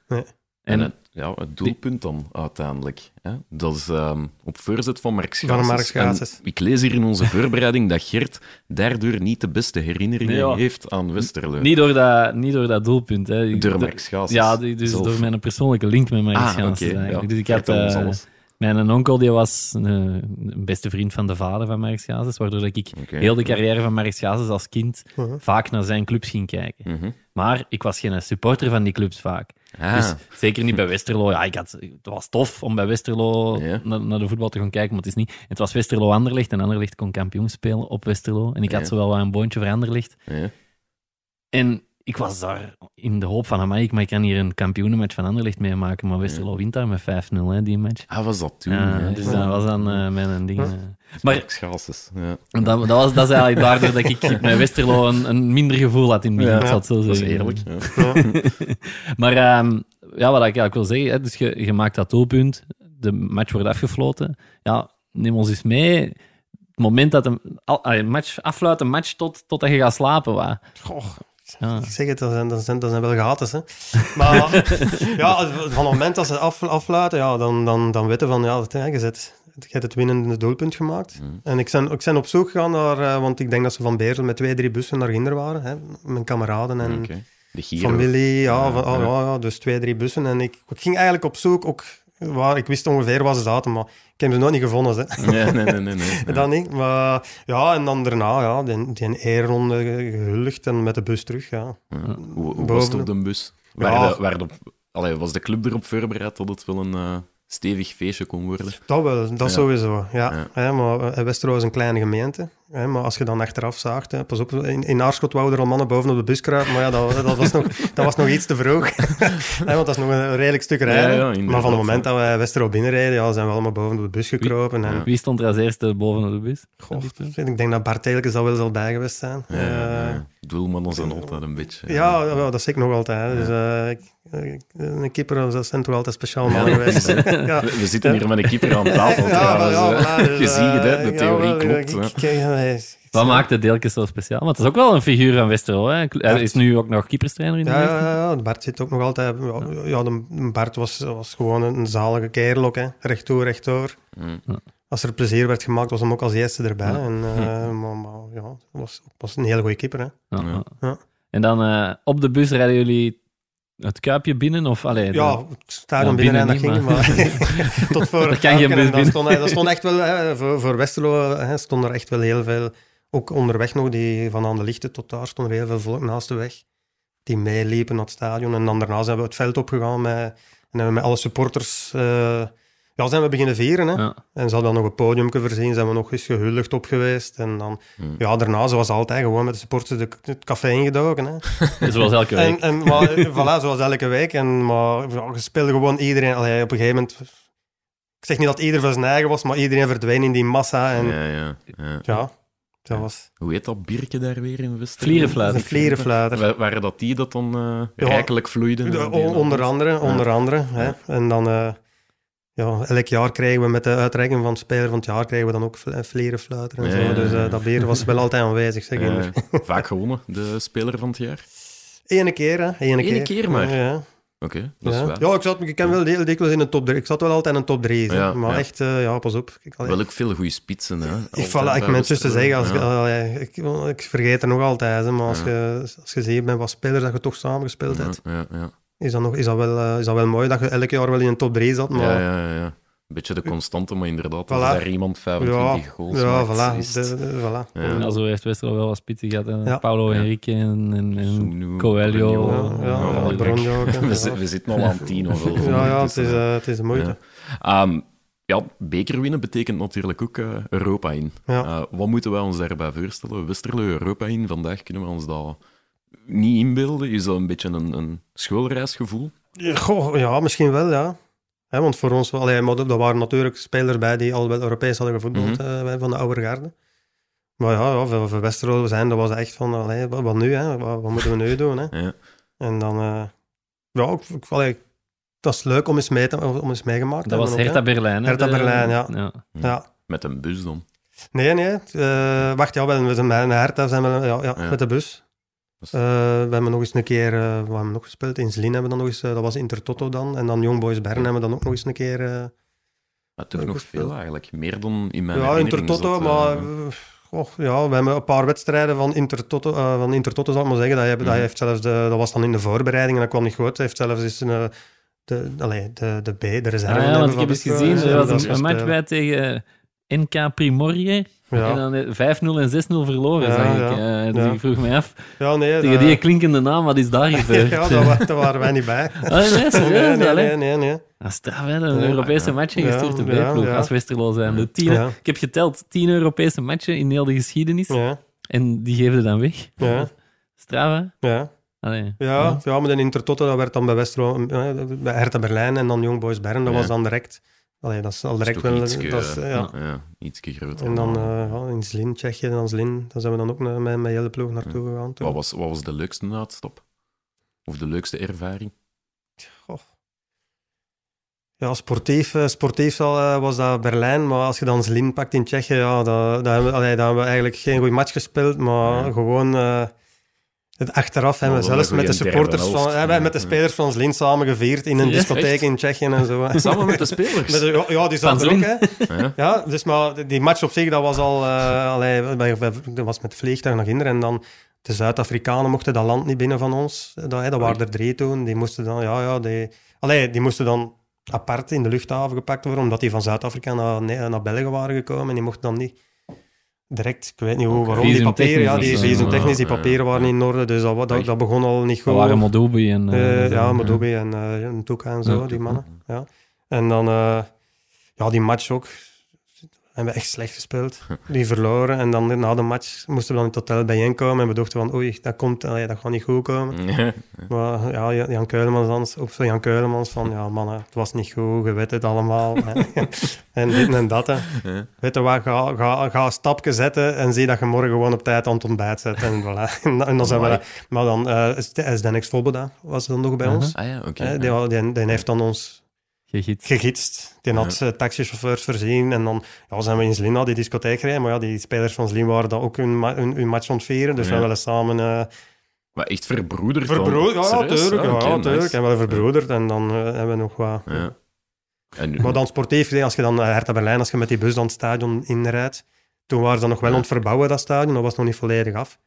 En En het, ja, het doelpunt dan uiteindelijk. Hè? Dat is ehm, op voorzet van Mark Schaatsers. Ik lees hier in onze voorbereiding dat Gert daardoor niet de beste herinneringen Nee, ja. heeft aan Westerlo. niet, door dat, niet door dat doelpunt. Hè. Door Mark Schaatsers. Ja, die- dus zelf. door mijn persoonlijke link met Mark Ah, Schaatsers ja. Dus ik had, eh, alles. mijn onkel die was een, een beste vriend van de vader van Mark Schaatsers, waardoor dat ik heel de carrière van Mark Schaatsers als kind Uh-huh. vaak naar zijn clubs ging kijken. Mhm. Maar ik was geen supporter van die clubs vaak. Ah, Dus zeker niet bij Westerlo. Ja, ik had, het was tof om bij Westerlo Ja. naar, naar de voetbal te gaan kijken, maar het is niet. Het was Westerlo Anderlecht en Anderlecht kon kampioen spelen op Westerlo. En ik had Ja. zowel wel een boontje voor Anderlecht. ja. En ik was daar in de hoop van, amai, ik, maar ik kan hier een kampioenenmatch van Anderlecht meemaken. Maar Westerlo wint daar met 5-0, hè, die match. Ah, was dat toen? Ja, hè? dus dat was dan eh, mijn ding. Eh. Maar ja. dat, dat, was, dat is eigenlijk daardoor dat ik met Westerlo een, een minder gevoel had in het begin. Het zo Dat is zeggen. eerlijk. Maar ehm, ja, wat ik eigenlijk wil zeggen, hè, dus je, je maakt dat doelpunt, de match wordt afgefloten. Ja, neem ons eens mee. Het moment dat een, al, een match afluit, een match tot, totdat je gaat slapen. Wat. Goh, Ik zeg het, dat zijn, dat zijn, dat zijn wel gaten. Hè. Maar ja, van het moment dat ze af, afluiten, ja, dan, dan, dan weten van, ja, hè, je, zet, je hebt het winnende doelpunt gemaakt. Mhm. En ik ben, ik ben op zoek gegaan naar, eh, want ik denk dat ze van Beersel met twee, drie bussen naar Ginder waren. Hè. Mijn kameraden en. De familie, ja, Ja, van, oh, ja. ja, dus twee, drie bussen. En ik, ik ging eigenlijk op zoek, ook, waar, ik wist ongeveer waar ze zaten, maar heb ze nooit niet gevonden. Hè. Nee, nee, nee. nee, nee. Ja. Dat niet, maar ja, en dan daarna, ja, die, die eerronde gehuldigd en met de bus terug, ja. Ja. Hoe, hoe was het op de bus? Ja. Waar de, waar de, allee, was de club erop voorbereid dat het wel een eh, stevig feestje kon worden? Dat wel, dat Ja. sowieso. Ja. Ja. Hè, maar eh, Westerlo is een kleine gemeente. Hè, maar als je dan achteraf zaagt, hè, pas op, in, in Aarschot wouden er al mannen boven op de bus kruipen, maar ja, dat, dat, was, nog, dat was nog iets te vroeg. Hè, want dat is nog een redelijk stuk rijden. Ja, ja, inderdaad, maar van het moment dat wij Westerlo binnenreden, ja, zijn we allemaal boven op de bus gekropen. En, Ja. Wie stond er als eerste boven op de bus? goh, ik denk dat Bart Telkens al wel zal bij geweest zijn. Ja, ja. Eh, Doelmannen zijn altijd een beetje... Ja, ja, dat zeg ik nog altijd. Dus, uh, ik, ik, een keeper, dat zijn toch altijd speciaal mannen geweest. ja. we, we, zitten hier met een keeper aan tafel ja, ja, dus, Je ziet het, de theorie klopt. Wat maakt de deeltje zo speciaal? Want het is ook wel een figuur van Westerlo. Hè? Hij is nu ook nog keeperstrainer in de ja, ja, ja, Bart zit ook nog altijd... Ja, de, Bart was, was gewoon een zalige kerel ook. Hè. Recht toe, recht door. Mm. Als er plezier werd gemaakt, was hem ook als eerste erbij. En, uh, maar, maar, ja, was, was een hele goede keeper. Hè. Ja. En dan uh, op de bus rijden jullie het kuipje binnen? Of, allee, ja, het stadion binnen, en dat ging, maar, tot voor dat kan. Stond, dat stond echt wel, hè, voor, voor Westerlo hè, stond er echt wel heel veel ook onderweg nog, die, van aan de lichten tot daar stond er heel veel volk naast de weg. Die meeliepen naar het stadion. En dan daarna zijn we het veld opgegaan met, en hebben we met alle supporters... Uh, ja, zijn we beginnen vieren. Hè. Ja. En ze hadden dan nog een podium voorzien. Zijn we nog eens gehuldigd op geweest. En dan, hmm. ja, daarna, zoals altijd, gewoon met de supporters de, het café ingedoken. Hè. zoals elke week. En, en maar, voilà, zoals elke week. En, maar ja, je speelde gewoon iedereen... Allee, op een gegeven moment... Ik zeg niet dat ieder voor zijn eigen was, maar iedereen verdween in die massa. En, ja, ja, ja. ja dat was... Hoe heet dat biertje daar weer in Westerlo? Vlierenfluiter. Vlierenfluiter. Waren dat die dat dan uh, rijkelijk vloeiden? onder andere, onder andere. Hè. En dan... Uh, ja, elk jaar krijgen we met de uitreiking van speler van het jaar krijgen we dan ook vlierenfluiter en zo. Dus uh, dat bier was wel altijd aanwezig, zeg uh, Vaak gewonnen, de speler van het jaar? Ene keer, hè. Ene keer. keer maar? Ja. Oké, dat ja. is waar. Ja, ik, zat, ik ken wel heel dikwijls in een top 3. Ik zat wel altijd in een top 3. Ja, maar echt, uh, ja, pas op. Ik, wel ook veel goede spitsen. Hè? Ik, val, ik mijn zuster zeggen, als ik, ik, vergeet er nog altijd. Hè, maar als, je, als je ziet met wat spelers dat je toch samengespeeld hebt, Is, dat nog, is, dat wel, uh, is dat wel mooi dat je elk jaar wel in een top 3 zat. Maar... Ja, ja, ja. Een beetje de constante, maar inderdaad, voilà. als daar iemand 25 ja, goals ja, maakt, voilà. De, de, voilà. Ja. ja. zo heeft Westerlo wel wat spitsen gehad. Ja. Paulo Henrique en, en, en Coelho. Ja, ja, ja, we, we, zitten al aan tien of wel. Ja, ja het, is, uh, het is moeite. Ja. Um, ja, beker winnen betekent natuurlijk ook uh, Europa in. Uh, wat moeten wij ons daarbij voorstellen? Westerlo Europa in, vandaag kunnen we ons dat niet inbeelden. Is dat een beetje een, een schoolreisgevoel? Goh, ja, misschien wel, ja want voor ons, allee, maar er waren natuurlijk spelers bij die al wel Europees hadden gevoetbald, mm van de oude garde. Maar ja, ja voor, voor Westerlo zijn, dat was echt van, allee, wat, nu, hè? Wat, wat, moeten we nu doen? Hè? Ja. En dan, uh, ja, ik, ik, allee, dat is leuk om eens, mee te, om eens meegemaakt Dat was Hertha Berlijn, hè? Hertha Berlijn, ja. ja. ja. Met een bus dan? Nee, nee. Uh, wacht, ja, wel, met een Hertha zijn we ja, ja, met de bus. Uh, we hebben nog eens een keer, uh, we hebben nog gespeeld? In Zlin hebben we dan nog eens, uh, dat was Intertoto dan. En dan Young Boys Bern hebben we dan ook nog eens een keer... maar toch nog veel eigenlijk, meer dan in mijn Ja, Intertoto, maar... Ja, we hebben een paar wedstrijden van Intertoto, van Intertoto zal ik maar zeggen. Dat, mm. dat, mhm. heeft zelfs de, dat was dan in de voorbereiding en dat kwam niet goed. Hij heeft zelfs eens een, de, allee, de, de B, de reserve. Ah, ja, want ik heb eens gezien, er was een, een match bij tegen NK Primorje. Ja. En dan 5-0 en 6-0 verloren, ja, zag ik. Ja. Uh, dus ik vroeg me af, ja, nee, tegen die klinkende naam, wat is daar gebeurd? ja, daar, daar waren wij niet bij. Oh, nee, serieus? nee, nee, nee, nee. Dat is straf, hè? Een Europese match gestuurd, de B-ploeg, als Westerlo zijn. De tien, Ik heb geteld, 10 Europese matchen in heel de geschiedenis. En die geven dan weg. Ja. Straf, hè? Ja. Allee, ja, ja. maar de Intertoto, dat werd dan bij Westerlo, bij Hertha Berlijn en dan Young Boys Bern, dat was dan direct Allee, dat is al direct wel... Ietske, dat is, ja. ja, ietsje groter. En dan uh, in Zlin, Tsjechië, en dan Zlin, daar zijn we dan ook met mijn hele ploeg naartoe gegaan. Wat was, wat was de leukste uitstop? Of de leukste ervaring? Goh. Ja, sportief, eh, sportief was dat Berlijn, maar als je dan Zlin pakt in Tsjechië, ja, dat, dat, hebben, we, hebben we eigenlijk geen goede match gespeeld, maar gewoon... Uh, achteraf hebben we zelfs met de supporters van, hebben met de spelers van Zlin samen gevierd in een discotheek in Tsjechië en zo. Samen met de spelers? Met ja, die zaten ook, hè. Ja. dus maar die match op zich, dat was al... Uh, allee, dat was met vliegtuig naar Ginder en dan... De Zuid-Afrikanen mochten dat land niet binnen van ons. Dat, dat waren er drie toen. Die moesten dan... Ja, ja, die, allee, die moesten dan apart in de luchthaven gepakt worden, omdat die van Zuid-Afrika naar, naar België waren gekomen. En die mochten dan niet direct, ik weet niet hoe, waarom, die papieren, ja, die visumtechnisch, die papieren waren in orde, dus dat, dat, dat begon al niet goed. Dat waren Modobi en... Uh, ja, Modobi en, uh, en zo, die mannen. Ja. En dan, ja, die match ook. Hebben we echt slecht gespeeld. Die verloren. En dan na de match moesten we dan in het hotel bijeenkomen. En we dachten van, oei, dat, komt, allee, dat gaat niet goed komen. Maar ja, Jan Keulemans, dan, of Jan Keulemans van, ja mannen, het was niet goed, je weet het allemaal. en dit en dat. Hè. Ja. Weet je wat, ga, ga, ga een stapje zetten en zie dat je morgen gewoon op tijd aan het ontbijt zet. En, voilà. en dan zijn we, maar dan, uh, is Dennis Svoboda was dan nog bij ons. Ah ja, oké. Okay, die, die, die, heeft dan ons gegidst. gegidst. Die had ja. taxichauffeurs voorzien. En dan ja, zijn we in Zlin naar die discotheek gereden. Maar ja, die spelers van Zlin waren dan ook hun, hun, hun match ontvieren. Dus we willen samen... Uh, maar echt verbroederd? Verbroederd, ja, natuurlijk. Ah, okay, ja, natuurlijk. En wel verbroederd. En dan uh, hebben we nog wat... Ja. En, maar dan sportief gezien, als je dan uh, Hertha Berlijn, als je met die bus dan het stadion inrijdt, toen waren ze nog wel ja. aan het verbouwen, dat stadion. Dat was nog niet volledig af.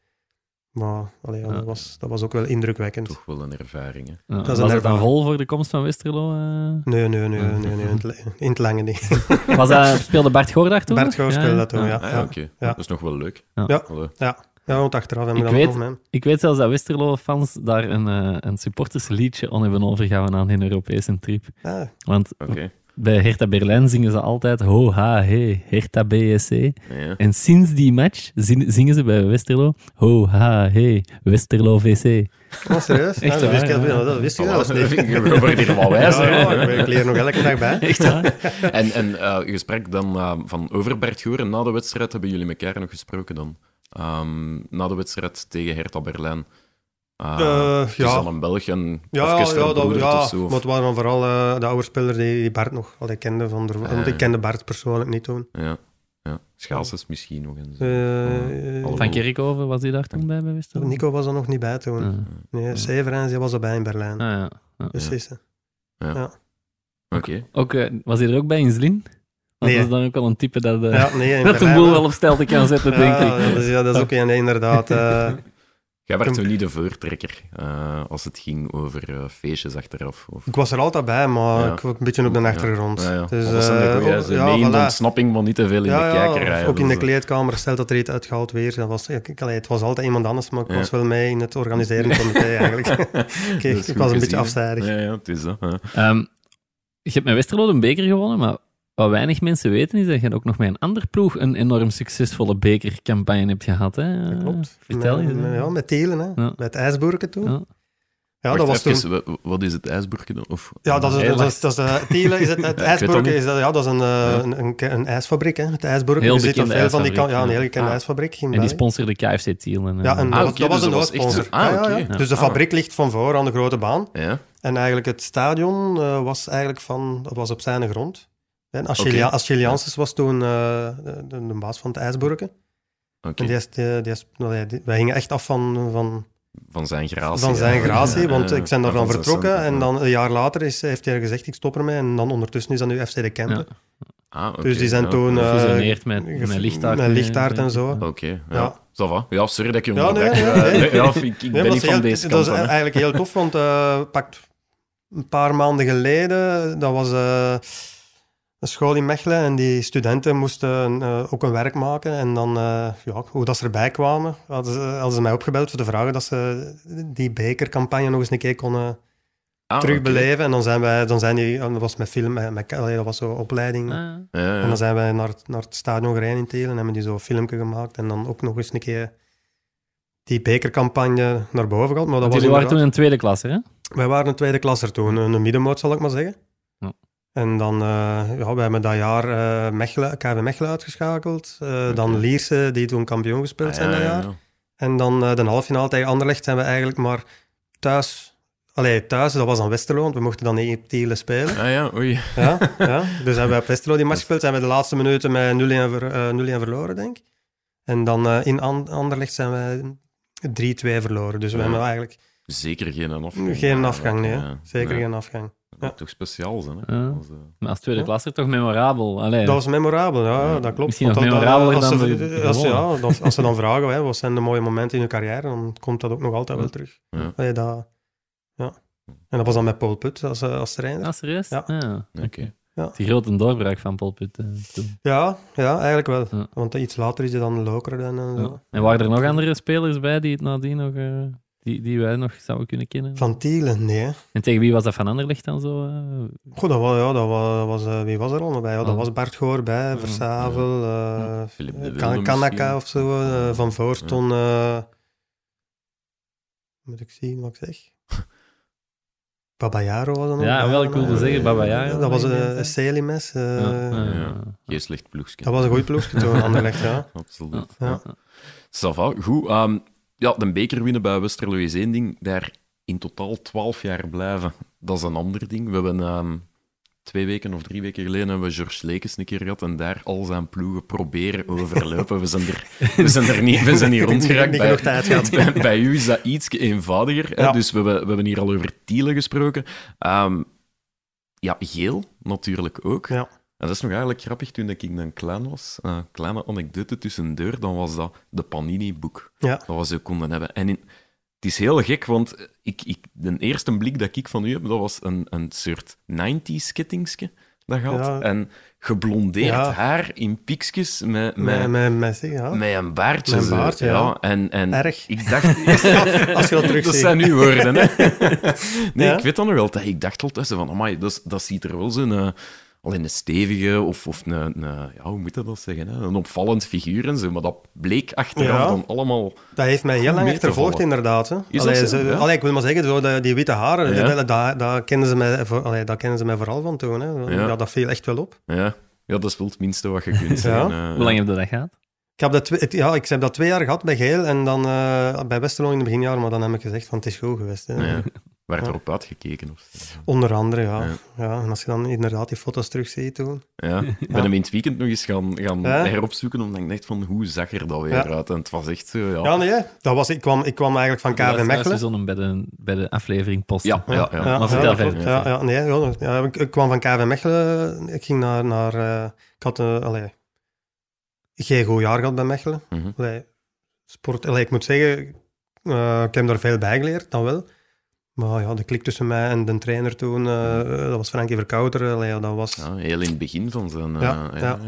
Maar allee, ja, dat, was, dat was ook wel indrukwekkend. Toch wel een ervaring. Hè? Ja, dat was het dan vol voor de komst van Westerlo? Uh... Nee, nee, nee, nee, nee, in het lange niet. was dat, speelde Bart Goor daar toen? Bart Goor speelde dat toen, ja. Ah, ja, Oké, dat is nog wel leuk. Ja, ja. ja. ja want achteraf hebben we ik weet, Ik weet zelfs dat Westerlo-fans daar een, uh, een supportersliedje on hebben overgehouden aan hun Europese trip. Ah. Want okay bij Hertha Berlijn zingen ze altijd ho, ha, he, Hertha BSC. Ja. En sinds die match zingen ze bij Westerlo ho, ha, he, Westerlo VC. Oh, serieus? Echt dat, wist ik, dat wist ik zelfs niet. We worden hier wel wijzer. Ja, ja, ik leer nog elke dag bij. Echt waar? En, en uh, gesprek dan uh, van over Bert na de wedstrijd, hebben jullie elkaar nog gesproken dan? Um, na de wedstrijd tegen Hertha Berlijn. Uh, uh, het ja. is dan een Belg en ja, ja, dat, ja, zo. Maar het waren dan vooral uh, de oude speler die, die Bart nog al kende. Van de, want ik kende Bart persoonlijk niet toen. Ja, ja. Schaalses misschien nog eens. Uh, van Kerkhoven was hij daar toen bij bij Westerlo? Nico was er nog niet bij toen. Uh, nee, Severens was erbij in Berlijn. Ah, ja. Ja. Precies. Ja. ja. Oké. Ook, was hij er ook bij in Zlin? Dat is dan ook wel een type dat, uh, ja, nee, dat een boel wel op stelte kan zetten, denk ik. Ja, dat is, ja, dat is ook een, inderdaad. Jij werd zo niet de voortrekker uh, als het ging over uh, feestjes achteraf? Of... Ik was er altijd bij, maar ja. ik was een beetje op de achtergrond. Ja, ja. Dus, dat uh, de ja, voilà. ontsnapping, maar niet te veel in de kijker. Ook in de kleedkamer, stelt dat er iets uitgehaald weer. Dat was, ik, het was altijd iemand anders, maar ik was wel mee in het organiseren comité eigenlijk. okay, ik was een beetje afzijdig. Ja, ja, het is dat. Um, je hebt met Westerlo een beker gewonnen, maar wat weinig mensen weten is dat je ook nog met een ander ploeg een enorm succesvolle bekercampagne hebt gehad. Hè? Dat klopt. Vertel met, je. Ja, met Telen, hè? Ja. met IJsburken toen. Ja. Ja, dat was even, toen... Wat is het ijsburken dan? Of, ja, dat is, dat is, dat is, uh, Telen is het, het ijsburken is dat, ja, dat is een, uh, ja. een, een, een, ijsfabriek, hè. Het ijsburken. Heel bekende veel van die Ja, een hele bekende ah. ijsfabriek. En die sponsorde KFC Tielen. Ja, en ah, dat, okay, dat was dus een hoofdsponsor. Ah, okay. Dus de fabriek ligt van voor aan de grote baan. Ja. En eigenlijk het stadion uh, was eigenlijk van... Dat was op zijn grond. En Achille, okay. was toen uh, de, de, baas van het IJsburken. Okay. En die, die, die, die, wij gingen echt af van, van, van zijn gratie. Van zijn gratie, want ik ben daar dan vertrokken en dan een jaar later is, heeft hij gezegd, ik stop ermee. En dan ondertussen is dat nu FC de Kempen. Ah, okay, dus die zijn ja. toen... Uh, met, met lichtaard. Met lichtaard en zo. Oké, okay, ja. ja. Ja, sorry dat ik je. Ja, nee, nee, nee. ja, ik, ik ben niet van heel, deze kant. Dat is eigenlijk heel tof, want uh, pakt een paar maanden geleden, dat was... Uh, een school in Mechelen en die studenten moesten uh, ook een werk maken. En dan, uh, ja, hoe dat ze erbij kwamen, hadden ze, hadden ze mij opgebeld voor de vragen dat ze die bekercampagne nog eens een keer konden ah, terugbeleven. Okay. En dan zijn wij, dan zijn die, dat was met film, met, met, dat was zo opleiding. Ah. En dan zijn wij naar, naar het stadion gereden in Telen en hebben die zo een filmpje gemaakt. En dan ook nog eens een keer die bekercampagne naar boven gehaald. Maar dat was jullie waren toen een tweede klasse, hè? Wij waren een tweede klasse toen, een middenmoot zal ik maar zeggen. En dan, uh, ja, we hebben dat jaar uh, Mechelen, KV Mechelen uitgeschakeld. Uh, okay. Dan Lierse, die toen kampioen gespeeld zijn ah, ja, dat jaar. Ja, ja. En dan de halffinale tegen Anderlecht zijn we eigenlijk maar thuis... Allee, thuis, dat was aan Westerlo, want we mochten dan niet in Tielen spelen. Ah ja, oei. Ja, ja. Dus hebben we op Westerlo die match gespeeld. Zijn we de laatste minuten met 0-1 ver, verloren, denk ik. En dan in Anderlecht zijn we 3-2 verloren. Dus we hebben eigenlijk... Zeker geen afgang. Geen afgang, nee. Zeker geen afgang. Ja. toch speciaal zijn. Hè? Ja. Als, uh... Maar als tweede klasse toch memorabel? Allee. Dat was memorabel, ja, dat klopt. Misschien nog memorabeler als, dan ze, als, ja, als ze dan vragen, hè, wat zijn de mooie momenten in je carrière, dan komt dat ook nog altijd wel terug. Ja. Allee, dat, ja. En dat was dan met Paul Put als, eh, als trainer. Ah, serieus? Ja. ja. Oké. Okay. Ja. Die grote doorbraak van Paul Put toen. Ja, ja, eigenlijk wel. Ja. Want iets later is hij dan Lokeren en zo. En waren er nog andere spelers bij die het nadien nog... Uh... die, die wij nog zouden kunnen kennen? Van Tielen, nee. hè. En tegen wie was dat van Anderlecht dan zo? eh? Goed, dat was, ja, dat was, was, eh, wie was er allemaal bij? Ja, dat Oh. was Bart Goor bij, Versavel, eh Philip de Wilde Kan- Kanaka of zo, eh, Van Voorston. eh moet ik zien wat ik zeg? Babayaro was er nog Ja, wel, ik wilde eh, zeggen Babayaro, Dat was een. Celimes. eh, Ja, ja, Ja. Geen slecht ploegje. Dat was een goed ploegje toen, Anderlecht, ja. Absoluut. Ja. Goed. ehm, ja, de beker winnen bij Westerlo is één ding. Daar in totaal 12 jaar blijven, dat is een ander ding. We hebben ehm, twee weken of drie weken geleden hebben we George Lekes een keer gehad en daar al zijn ploegen proberen overlopen. We zijn er, we zijn er niet, we zijn niet rondgeraakt. Niet Bij, bij, bij u is dat iets eenvoudiger. Ja. Dus we hebben, we hebben hier al over Tielen gesproken. Ehm, ja, Geel natuurlijk ook. Ja. En dat is nog eigenlijk grappig, toen ik dan klein was, een kleine anekdote tussendoor, dan was dat de Panini-boek. Ja. Dat we zo konden hebben. En in, het is heel gek, want ik, ik, de eerste blik dat ik van u heb, dat was een, een soort 90s kettingske dat had. Ja. En geblondeerd Ja. haar in piekjes met, met, Met, met, met, ja. met een baardje. Met een baard, ja. En, en Erg. ik dacht... Als je dat terug dat zijn uw woorden, hè. Nee, ik weet dat nog altijd. Ik dacht altijd van, amai, dat, dat ziet er wel zo'n... alleen een stevige of, of een, een, ja, hoe moet je dat zeggen? Hè? Een opvallend figuur en zo. Maar dat bleek achteraf Ja. dan allemaal... Dat heeft mij heel lang achtervolgd, inderdaad. Hè. Allee, zo? ze- Ja. allee, ik wil maar zeggen, zo, de- die witte haren, Ja. dat, dat, dat, kennen ze mij, voor- allee, dat kennen ze mij vooral van toen. Hè. Ja. Ja. dat viel echt wel op. Ja, ja dat is wel het minste wat je kunt zeggen. eh. Hoe lang heb je dat gehad? Ik heb, dat twee, ja, ik heb dat twee jaar gehad bij Geel en dan eh, bij Westerlo in het beginjaar, maar dan heb ik gezegd van het is goed geweest. Hè. Werd Ja. erop uitgekeken of. Onder andere, ja. Ja. ja. En als je dan inderdaad die foto's terugziet toen. Ja. Ik ben hem in het weekend nog eens gaan, gaan Ja. heropzoeken, omdat ik dacht van, hoe zag er dat weer Ja. uit? En het was echt zo, ja... Ja, nee, dat was, ik, kwam, ik kwam eigenlijk van KV Mechelen. Zo'n bij de, bij de aflevering posten. Ja, ja, ja. Maar vertel verder. Ja, ja, nee, ja, ik, ik kwam van KV Mechelen. Ik ging naar... naar eh, ik had een... allee, geen goed jaar gehad bij Mechelen. Mhm. Allee, sport, allee, ik moet zeggen, eh, ik heb daar veel bij geleerd, dan wel. Maar ja, de klik tussen mij en de trainer toen, eh, dat was Frankie Verkouter. Allee, ja, dat was... Ja, heel in het begin van zijn... eh, Ja, ja,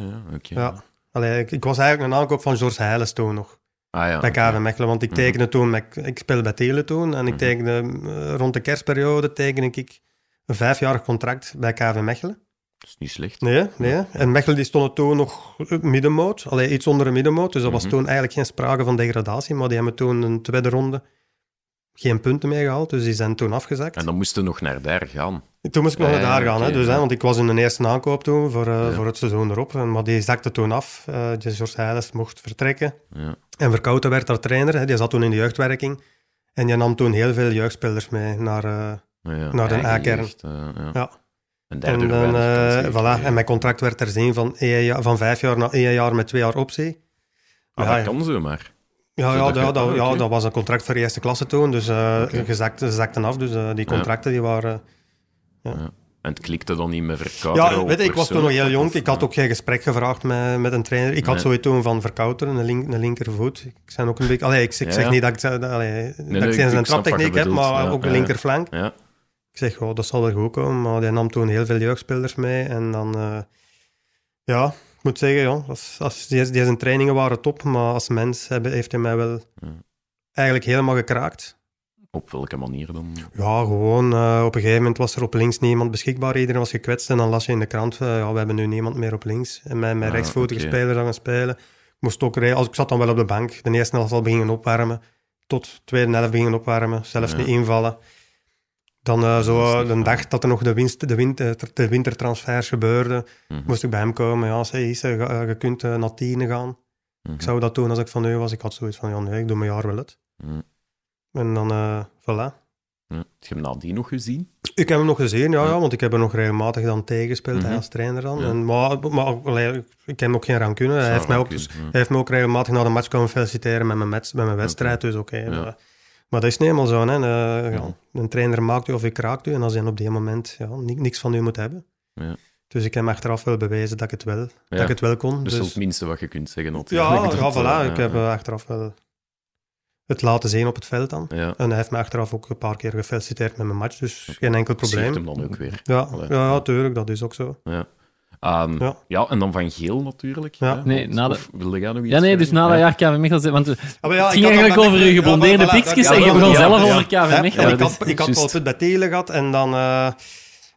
ja. Allee, ik, ik was eigenlijk een aankoop van George Heiles toen nog, Ah, ja, bij. KV Mechelen. Want ik Mhm. tekende toen, met, ik speelde bij Tele toen, en ik Mhm. tekende eh, rond de kerstperiode tekende ik een vijfjarig contract bij KV Mechelen. Dat is niet slecht. Nee, nee. En Mechelen die stond toen nog middenmoot, allee, iets onder de middenmoot. Dus dat was Mhm. toen eigenlijk geen sprake van degradatie, maar die hebben toen een tweede ronde geen punten mee gehaald, dus die zijn toen afgezakt. En dan moesten we nog naar daar gaan. Toen moest ik nog Ja, naar daar gaan, hè, dus, ja. hè, want ik was in de eerste aankoop toen voor, eh, Ja. voor het seizoen erop. En, maar die zakte toen af. Eh George Heiles mocht vertrekken. Ja. En Verkouten werd daar trainer. Hè, die zat toen in de jeugdwerking. En die nam toen heel veel jeugdspelers mee naar... eh, Ja, Naar de A-kern. ja. Ja. En dan, eh, kansen voilà. en mijn contract werd herzien van, van vijf jaar naar één jaar met twee jaar optie. Ah, Ja, dat ja. kan zo maar. Ja, ja, Zodat ja, dat, ah, ja, dat was een contract voor eerste klasse toen. Dus eh Oké. ze zakten, af. Dus eh, die contracten die waren... En het klikte dan niet met Verkouter Ja, weet je, ik was toen nog heel jong. Ik had ook geen gesprek gevraagd met, met een trainer. Ik had zoiets toen van Verkouter, een, link, een linkervoet. Ik, ben ook een beetje, allee, ik, ik Ja, zeg ja. niet dat ik, dat, allee, dat nee, ik zijn wat traptechniek heb, maar Ja, ook de ja. linkerflank. Ja, Ik zeg, oh, dat zal wel goed komen. Maar die nam toen heel veel jeugdspelers mee. En dan, eh, ja, ik moet zeggen, ja, als, als, die, die zijn trainingen waren top. Maar als mens hebben, heeft hij mij wel Ja. eigenlijk helemaal gekraakt. op welke manier dan? Ja, gewoon eh, op een gegeven moment was er op links niemand beschikbaar. Iedereen was gekwetst en dan las je in de krant, eh, ja, we hebben nu niemand meer op links. En met, met Ah, rechtsvoetige oké. spelers gaan spelen. Ik moest ook re- als ik zat dan wel op de bank. De eerste helft al beginnen opwarmen. Tot de tweede helft beginnen opwarmen. Zelfs Ja. niet invallen. Dan eh, zo eh, fijn. dag dat er nog de, winst, de, win- de, de wintertransfers gebeurden, Mhm. moest ik bij hem komen. Ja, zei, ga- eh, je kunt eh, naar tienen gaan. Mhm. Ik zou dat doen als ik van u was. Ik had zoiets van, ja nee, ik doe mijn jaar wel het. Mhm. En dan, eh voilà. Heb je hem nadien nog gezien? Ik heb hem nog gezien, ja, Ja. want ik heb er nog regelmatig dan tegengespeeld Mhm. hij als trainer dan. Ja. En, maar maar allee, ik heb hem ook geen rancune. Hij heeft, mij ook, hij heeft me ook regelmatig na de match komen feliciteren met mijn, match, met mijn wedstrijd. Dus oké. Maar, dat is niet helemaal zo. Hè. Eh, Ja. ja, een trainer maakt u of hij kraakt u. En als hij op die moment ja, ni- niks van u moet hebben. Ja. Dus ik heb achteraf wel bewezen dat ik het wel, dat Ja. ik het wel kon. Wel Dus, het minste wat je kunt zeggen. ja, ja, eh, voilà. Ik heb ja. eh, achteraf wel het laten zien op het veld dan. Ja, En hij heeft me achteraf ook een paar keer gefeliciteerd met mijn match. Dus geen enkel zie je probleem. hem dan ook weer. Ja, ja, ja, tuurlijk, dat is ook zo. Ehm, ja. Ja. en dan Van Geel natuurlijk. Ja. hè? Nee, na de- Of wilde jij nog iets Ja, nee, dus na dat Ja. jaar KV Mechelen... Want het Ah, maar ja, ik ging eigenlijk over je geblondeerde ja, pikjes en je ja, begon ja, zelf ja. over KV Ja, Mechelen. ik, dus- had, ik had. Paul Put bij Telen gehad en dan... eh,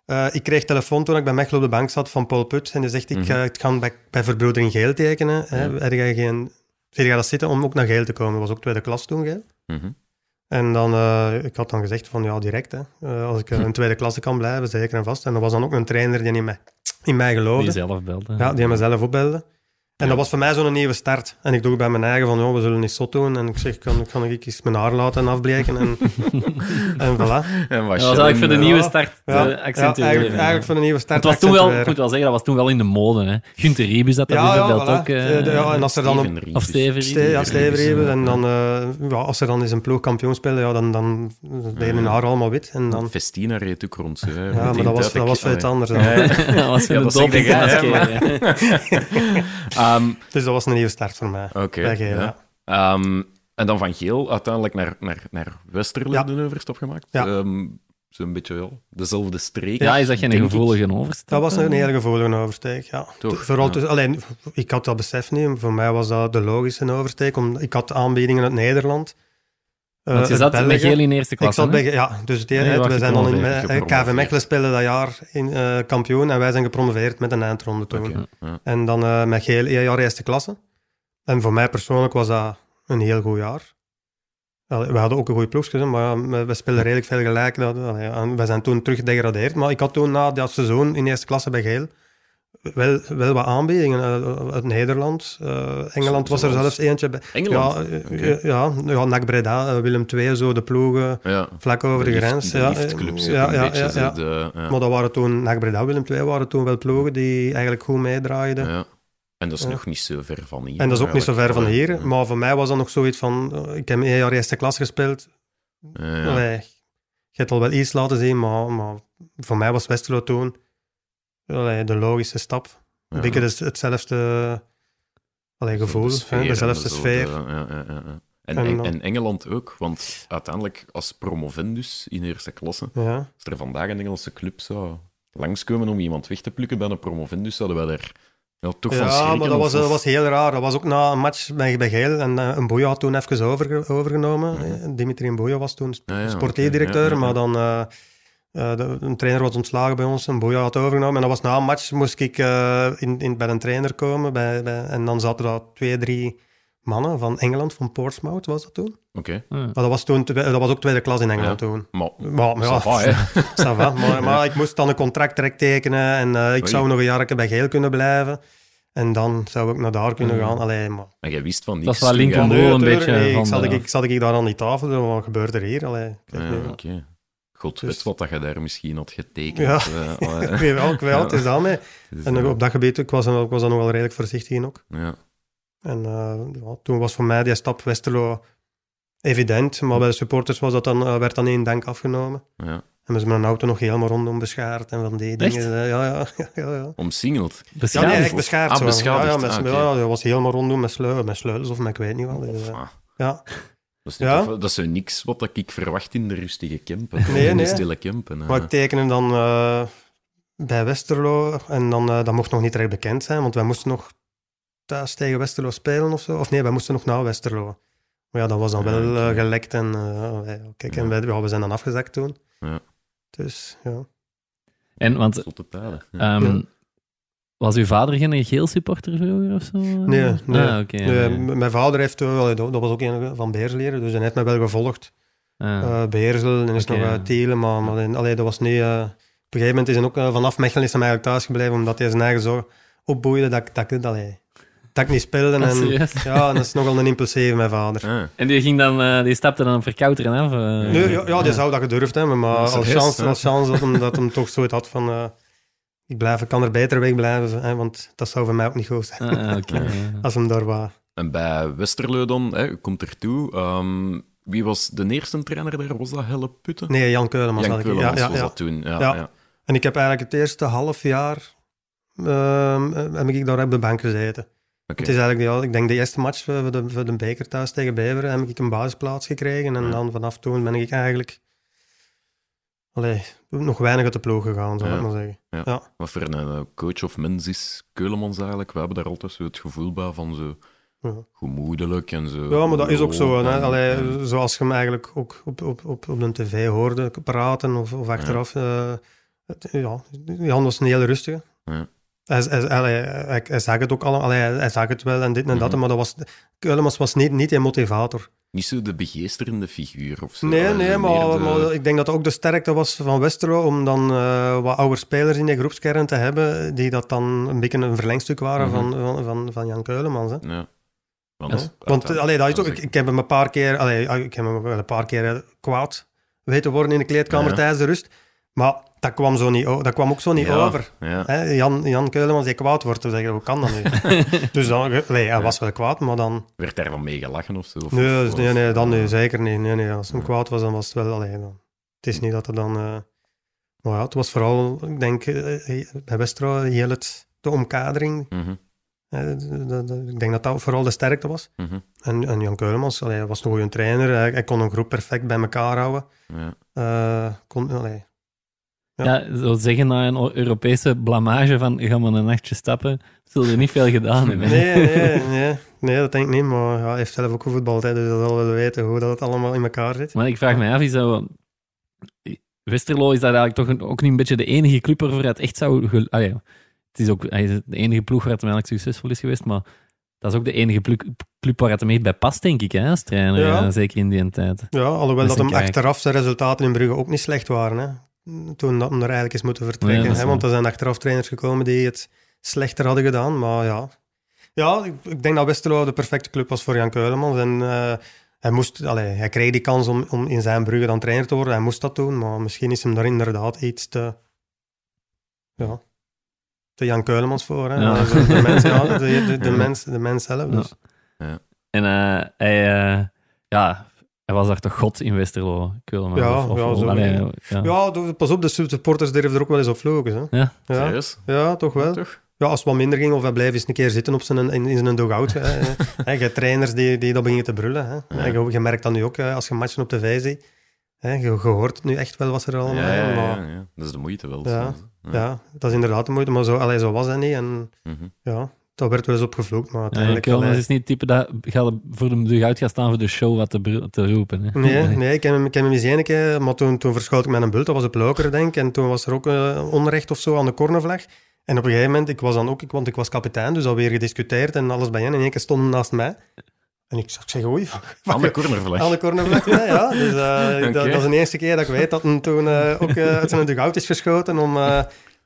eh, ik kreeg telefoon toen ik bij Mechelen op de bank zat van Paul Put. En die zegt, ik, ga ik ga bij, bij Verbroedering Geel tekenen. Hè. Heb jij geen... Je dat zitten om ook naar Geel te komen? Dat was ook tweede klas toen, Geel. Mhm. En dan, eh, ik had dan gezegd van ja, direct. Hè. Eh, als ik eh, in tweede klasse kan blijven, zeker en vast. En er was dan ook een trainer die in mij, in mij geloofde. Die zelf belde. Ja, die mezelf opbelde. En dat was voor mij zo'n nieuwe start. En ik doe bij mijn eigen van, joh, we zullen niet zot doen. En ik zeg, kan, kan ik eens mijn haar laten afbreken? En, en voilà. En Dat was eigenlijk voor de eh, nieuwe start Ja, ja, accentueren. eigenlijk, eigenlijk voor de nieuwe start. het was toen wel, ik moet wel zeggen, dat was toen wel in de mode. Hè. Gunther Riebus dat dat Ja, ja, bijvoorbeeld voilà. ook... eh, Eh, de- ja, en als er dan Steven of Steven Ste ja. Steven Riebus, en dan, eh, ja, als er dan eens een ploeg kampioen speelde, ja, dan, dan deden hun haar allemaal wit. En dan, Festina reed ook rond. Ja, ja, maar dat was, dat was voor iets anders. dan. dat was voor Ja, de dat doping Ehm, Dus dat was een nieuwe start voor mij. Oké. Ja. ja. Ehm, en dan van Geel uiteindelijk naar, naar, naar Westerlo Ja. de overstap gemaakt. Ja. Ehm, Zo'n beetje ja, dezelfde streek. Ja, is dat geen gevoelige overstap? Dat was een hele gevoelige oversteek, ja. Toch, Vooral ja. tussen- alleen, ik had dat besef niet. Voor mij was dat de logische oversteek. Om, ik had aanbiedingen uit Nederland. Eh, Want je uit zat met. Geel in eerste Ik klasse, zat hè? bij, ja, dus die, Nee, we zijn dan in eh, gepromoveerd. KV Mechelen spelen dat jaar in, eh, kampioen en wij zijn gepromoveerd met een eindronde toen. Ja. En dan eh, met Geel één jaar eerste klasse. En voor mij persoonlijk was dat een heel goed jaar. Allee, we hadden ook een goede ploegje, maar we, we spelen redelijk veel gelijk. Dat, allee, en we zijn toen terug gedegradeerd. Maar ik had toen na dat seizoen in eerste klasse bij Geel wel, wel wat aanbiedingen eh, uit Nederland. Eh, Engeland was er zelfs eentje bij. Engeland? Ja, eh, Oké. ja, ja, NAC Breda, eh, Willem II, zo de ploegen Ja. vlak over de, grens. De ja, liftclubs, eh, ja, ja, ja, beetje ja, zo ja. de- ja. Maar dat waren toen, NAC Breda, Willem II waren toen wel ploegen die eigenlijk goed meedraaiden. Ja. En dat is nog niet zo ver van hier. En dat is ook niet zo ver van hier. Maar voor mij was dat nog zoiets van... eh, Ik heb één jaar eerste klas gespeeld. Ja, ja. Allee, je hebt al wel iets laten zien, maar, maar voor mij was Westerlo toen allee, de logische stap. Ja. Een beetje het- hetzelfde allee, gevoel, de hè, sfeer en dezelfde zo sfeer. de- ja, ja, ja, ja. En, En Engeland ook, want uiteindelijk als promovendus in eerste klasse, Ja. als er vandaag een Engelse club zou langskomen om iemand weg te plukken bij een promovendus, zouden wij daar ja, toch van Ja, schrikken. maar dat was, dat was heel raar. Dat was ook na een match bij, bij Geel. En eh, een Boeja had toen even overge- overgenomen. Eh, Dimitri Boeja was toen sp- ja, ja, ja, ja. Maar dan... eh, eh, de, een trainer was ontslagen bij ons. Een Boeja had overgenomen. En dat was na een match moest ik eh, in, in, bij een trainer komen. Bij, bij, en dan zaten daar twee, drie mannen van Engeland, van Portsmouth was dat toen. Oké, Ja. Maar dat was, toen, dat was ook tweede klas in Engeland Ja. toen. maar... Maar, maar ja, ça va, va. Maar, maar ik moest dan een contract direct tekenen en eh, ik Oei. zou nog een jaar bij Geel kunnen blijven. En dan zou ik naar daar kunnen Mm. gaan. Allee, maar... Maar jij wist van niks. Dat is wel Lincoln een beetje niet. van Ik zat, de- ik, zat ik daar aan die tafel, wat gebeurt er hier? Allee, ik weet Ja, niet. oké. God Dus- weet wat dat je daar misschien had getekend. Ja. eh, allee. ik weet wel, ik weet wel, het is daarmee. Dus, En eh, op dat gebied, ik was, ik was dan nog wel redelijk voorzichtig in ook. ja. En eh, ja, toen was voor mij die stap Westerlo evident, maar bij de supporters was dat dan, eh, werd dan één dank afgenomen. ja. En we zijn mijn auto nog helemaal rondom beschaard en van die Echt? dingen. eh, Ja, ja, ja. ja, ja. Omsingeld. Ja, Beschadigd. nee, echt beschaard. Ah, zo. beschadigd. Ja, ja, met, Ah, ja, dat was helemaal rondom met, sleu met sleutels of met ik weet niet wat. Dus, eh, Ah, ja. Dat is, niet Ja? of- dat is niks wat ik verwacht in de rustige campen. Nee, in de stille campen. eh. Maar ik tekende dan eh, bij Westerlo en dan, eh, dat mocht nog niet direct bekend zijn, want wij moesten nog thuis tegen Westerlo spelen of zo. Of nee, wij moesten nog naar Westerlo. Maar ja, dat was dan Ja, wel eh, gelekt en eh, ja, kijk, en wij, ja, we zijn dan afgezakt toen. Ja. Dus ja. En, want, ehm, Ja. Was uw vader geen geel supporter vroeger of zo? Nee, nee. Ah, oké. Nee, Mijn vader heeft, eh, wel- dat dat was ook een van Beersleren, dus hij heeft mij wel gevolgd. Ah. eh Beersel en is Oké, nog uh, Telen, maar, allee, dat was niet... eh, op een gegeven moment is hij ook eh, vanaf Mechelen is hij eigenlijk thuis gebleven, omdat hij zijn eigen zo opboeide dat, ik- dat, allee, dat ik niet speelde. Ah, En, ja, en dat is nogal een impulsieve, mijn vader. Ah, En die, ging dan, eh, die stapte dan verkouteren af? eh? Nee, ja, ja, die zou dat gedurfd hebben, maar chance, als chance dat hem, dat hem toch zoiets had van... ik, blijf, ik kan er beter weg blijven, hè, want dat zou voor mij ook niet goed zijn, Ah, oké. ja. als hem daar was. En bij Westerlo dan, hè, je komt ertoe. ehm wie was de eerste trainer daar? Was dat Helle Putten? Nee, Jan Keulemans Jan had ik. Keulemans Ja, ja, was ja. dat toen. Ja, Ja. ja. En ik heb eigenlijk het eerste half jaar ehm, heb ik daar op de bank gezeten. Het is eigenlijk, ja, ik denk de eerste match voor de, voor de beker thuis tegen Beveren heb ik een basisplaats gekregen. En Ja. dan vanaf toen ben ik eigenlijk allee, nog weinig uit de ploeg gegaan, zou Ja. ik maar zeggen. Ja. Ja. Wat voor een eh, coach of mens is Keulemans eigenlijk? We hebben daar altijd zo het gevoel bij van zo gemoedelijk en zo. Ja, maar dat is ook zo. en- Allee, en- zoals je hem eigenlijk ook op, op, op, op de tv hoorde praten of, of achteraf. eh, het- ja, Jan was een hele rustige. Ja. Hij, hij, hij, hij zag het ook allemaal, hij zag het wel en dit en dat, Mhm. maar dat was, Keulemans was niet, niet een motivator. Niet zo de begeesterende figuur of zo. Nee, nee, maar, meer de- maar ik denk dat ook de sterkte was van Westerlo om dan eh, wat oude spelers in de groepskern te hebben die dat dan een beetje een verlengstuk waren Mhm. van, van, van, van Jan Keulemans. Hè. Ja. Want, Ja. Want dat- allee, dat is ook, ik, ik heb hem een paar keer, allee, ik heb hem wel een paar keer eh, kwaad weten worden in de kleedkamer Ja. tijdens de rust. Maar dat kwam, zo niet, dat kwam ook zo niet Ja, over. Ja. Hè, Jan, Jan Keulemans die kwaad wordt, dan zeg je, hoe kan dat nu? dus dan, allee, hij was wel kwaad, maar dan... Werd daar dan mee gelachen of zo? Of- Nee, of- nee, nee, dan nee, zeker niet. Nee, nee, als hij Ja. kwaad was, dan was het wel... Allee, dan, het is niet dat er dan... eh, maar ja, het was vooral, ik denk, eh, bij Westerlo heel het, de omkadering. Mhm, hè, de- de- de- ik denk dat dat vooral de sterkte was. mhm, En, en Jan Keulemans, allee, hij was een goede trainer. Hij, hij kon een groep perfect bij elkaar houden. ja. Eh, kon, allee, Ja, zo zeggen na een Europese blamage van ga maar een nachtje stappen, zul je niet veel gedaan hebben. nee, nee, nee, nee, dat denk ik niet. Maar ja, hij heeft zelf ook gevoetbald, hè, dus hij zal wel weten hoe dat het allemaal in elkaar zit. Maar ik vraag me af, is dat... Westerlo is dat eigenlijk toch een- ook niet een beetje de enige club waarvoor het echt zou... het is ook hij is de enige ploeg waar het hem eigenlijk succesvol is geweest, maar dat is ook de enige club waar het hem echt bij past, denk ik, hè, als trainer, Ja. zeker in die tijd. Ja, alhoewel Dat dat hem kijk. achteraf zijn resultaten in Brugge ook niet slecht waren. Hè. Toen dat hem er eigenlijk is moeten vertrekken. Nee, dat is hè, want er zijn achteraf trainers gekomen die het slechter hadden gedaan. Maar ja, ja ik, ik denk dat Westerlo de perfecte club was voor Jan Keulemans. En eh, hij, moest, allee, hij kreeg die kans om, om in zijn Brugge dan trainer te worden. Hij moest dat doen, maar misschien is hem daar inderdaad iets te... Ja, te Jan Keulemans voor. Hè. Ja. De, de, mens, ja, de, de, de Ja. mens, de mens zelf. Dus. En eh, hij, eh, ja, hij was daar toch god in Westerlo. Ja, of, of, ja, of- zo. allee, ja. Ja, pas op, de supporters durven er ook wel eens op vlogen. Hè. Ja. Ja. Serieus? Ja, toch wel. Toch? Ja, als het wat minder ging of hij bleef eens een keer zitten op zijn, in, in zijn dugout. hè. Hè, je hebt trainers die, die dat beginnen te brullen. Hè. Ja. Je, je merkt dat nu ook als je matchen op tv ziet. Hè. Je, je hoort nu echt wel wat er allemaal Ja, ja, is. ja, Maar ja. Dat is de moeite wel. Ja, dat is inderdaad de moeite. Maar zo, allee, zo was hij niet. En Mhm. ja, dat werd wel eens opgevloekt. Maar Ja, uiteindelijk... Allee, is niet het type dat gaat voor de dugout gaat staan voor de show wat te, roepen. Hè. Nee, nee ik, heb hem, ik heb hem eens één keer, maar toen, toen verschoot ik met een bult. Dat was op Lokeren, denk ik. En toen was er ook eh, onrecht of zo aan de cornervlag. En op een gegeven moment, ik was dan ook, ik, want ik was kapitein, dus alweer gediscuteerd en alles bij hen. En in één keer stonden naast mij. En ik, ik zeg, oei, Aan de cornervlag. aan de cornervlag. Ja, ja. Dus eh, dat, dat is de eerste keer dat ik weet dat hij toen eh, ook uit zijn dugout is geschoten om, eh,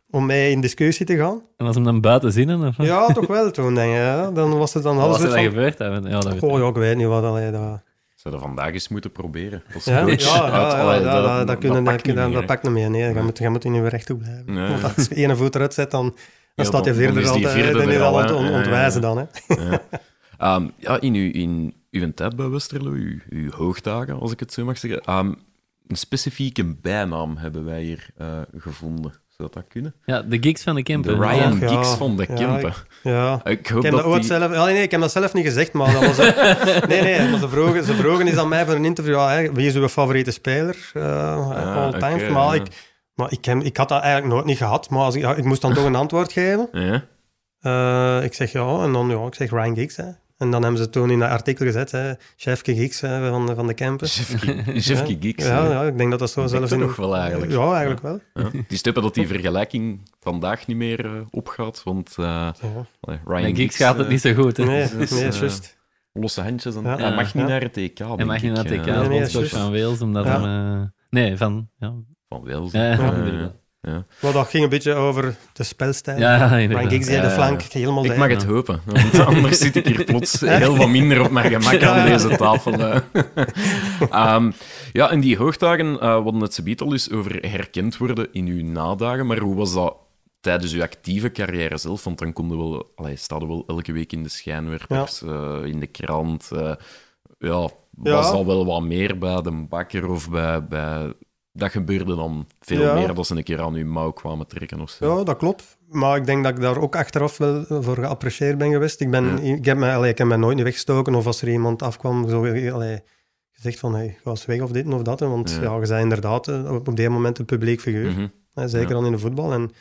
om mee in discussie te gaan. En was hem dan buiten zinnen? Of? Ja, toch wel toen, denk. Ja. Dan was het dan Wat alles er dan van... gebeurd? hebben? Ja, dat weet ik. Oh ja, ik weet niet wat. Allee, dat... Zouden vandaag eens moeten proberen. Als Ja, ja, coach. ja, Uit- ja, allee, dat, dat, dat, kunnen, dat, niet dat, meer, dat pakt niet meer. Nee, je moet, je moet in je recht blijven. Nee. Want als je ene voet eruit zet, dan, dan Ja, staat je vierde dan al aan ja. ontwijzen dan. Hè. Ja. Ehm, ja, in uw, in uw tijd bij Westerlo, uw, uw hoogdagen, als ik het zo mag zeggen, ehm, een specifieke bijnaam hebben wij hier eh, gevonden. Zou dat kunnen? Ja, de gigs van de De Kempen. Ryan ja. Giggs van de Kempen. Ja. Ik hoop Ik heb dat dat die... zelf... Ja, nee, nee, ik heb dat zelf niet gezegd, maar dat was... nee, nee, maar ze vroegen, ze vroegen eens aan mij voor een interview, ja, hè, wie is uw favoriete speler uh, all time? maar ja. ik, maar ik, heb, ik had dat eigenlijk nooit niet gehad, maar als ik, ja, ik moest dan toch een antwoord geven. Ja? Eh, ik zeg ja, en dan ja, ik zeg Ryan Giggs. Hè. En dan hebben ze toen in dat artikel gezet, hè, Chefke hè, van, de- van de Kempen. Jeffke Jeffke Giggs. Ja, ja, ik denk dat dat zo Dat zelfs in... toch wel eigenlijk. Ja, eigenlijk wel. Ja. Het is tippen dat die vergelijking vandaag niet meer eh, opgaat, want eh, Ja. allee, Ryan Met gigs gaat het eh, niet zo goed. Hè. Nee, dat is, nee, juist. Losse handjes. En, Ja. Hij mag niet Ja. naar het EK, Hij mag niet naar het ik, TK, eh, Nee, van Wales, omdat Ja. hem... eh, nee, van... Ja, Van Wales. Ja. Maar dat ging een beetje over de spelstijl. ja inderdaad. Ja, de ja. flank helemaal Ik mag het hopen, want anders zit ik hier plots heel wat minder op mijn gemak aan deze tafel. eh. Ehm, ja, in die hoogdagen, eh we hadden het al eens over herkend worden in uw nadagen, maar hoe was dat tijdens uw actieve carrière zelf? Want dan konden wel, allee, staat wel elke week in de schijnwerpers, eh, in de krant. eh, ja, was Ja. al wel wat meer bij de bakker of bij... bij dat gebeurde dan veel Ja. meer dat ze een keer aan uw mouw kwamen trekken of zo. Ja, dat klopt. Maar ik denk dat ik daar ook achteraf wel voor geapprecieerd ben geweest. Ik, ben, Ja. ik, heb mij, allee, ik heb mij nooit niet weggestoken of als er iemand afkwam, zo, allee, gezegd van, hey, ga eens weg of dit of dat. Want ja, je bent inderdaad eh, op, op die moment een publiek figuur. Mhm. zeker dan in de voetbal. En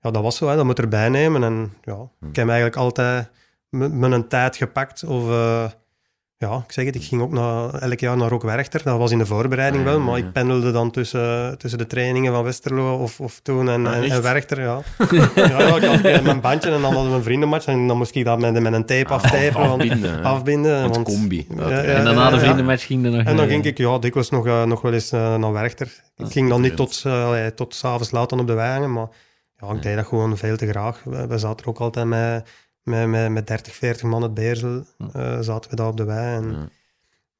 ja, dat was zo, hè, dat moet erbij nemen. En ja, ik heb eigenlijk altijd mijn tijd gepakt. Of eh, ja, ik zeg het, ik ging ook naar, elk jaar naar Rookwerchter. Dat was in de voorbereiding Ah, wel, maar ja. ik pendelde dan tussen, tussen de trainingen van Westerlo of, of toen en, Ah, en? Werchter. Ja. ja, ik had mijn bandje en dan hadden we een vriendenmatch en dan moest ik dat met, met een tape aftapen. want- Afbinden. hè. afbinden. Want want- combi. Ja, uiteraard. ja, en daarna ja, de ja. vriendenmatch ging er nog... En dan ging ik ja, dikwijls nog, eh, nog wel eens eh, naar Werchter. Ik Ah, ging dan niet tot, uh, tot s'avonds laat dan op de wagen, maar ja, ik deed dat gewoon veel te graag. We, we zaten er ook altijd met, met, met, met 30, 40 man het Beersel, eh, zaten we daar op de wei. En, Ja.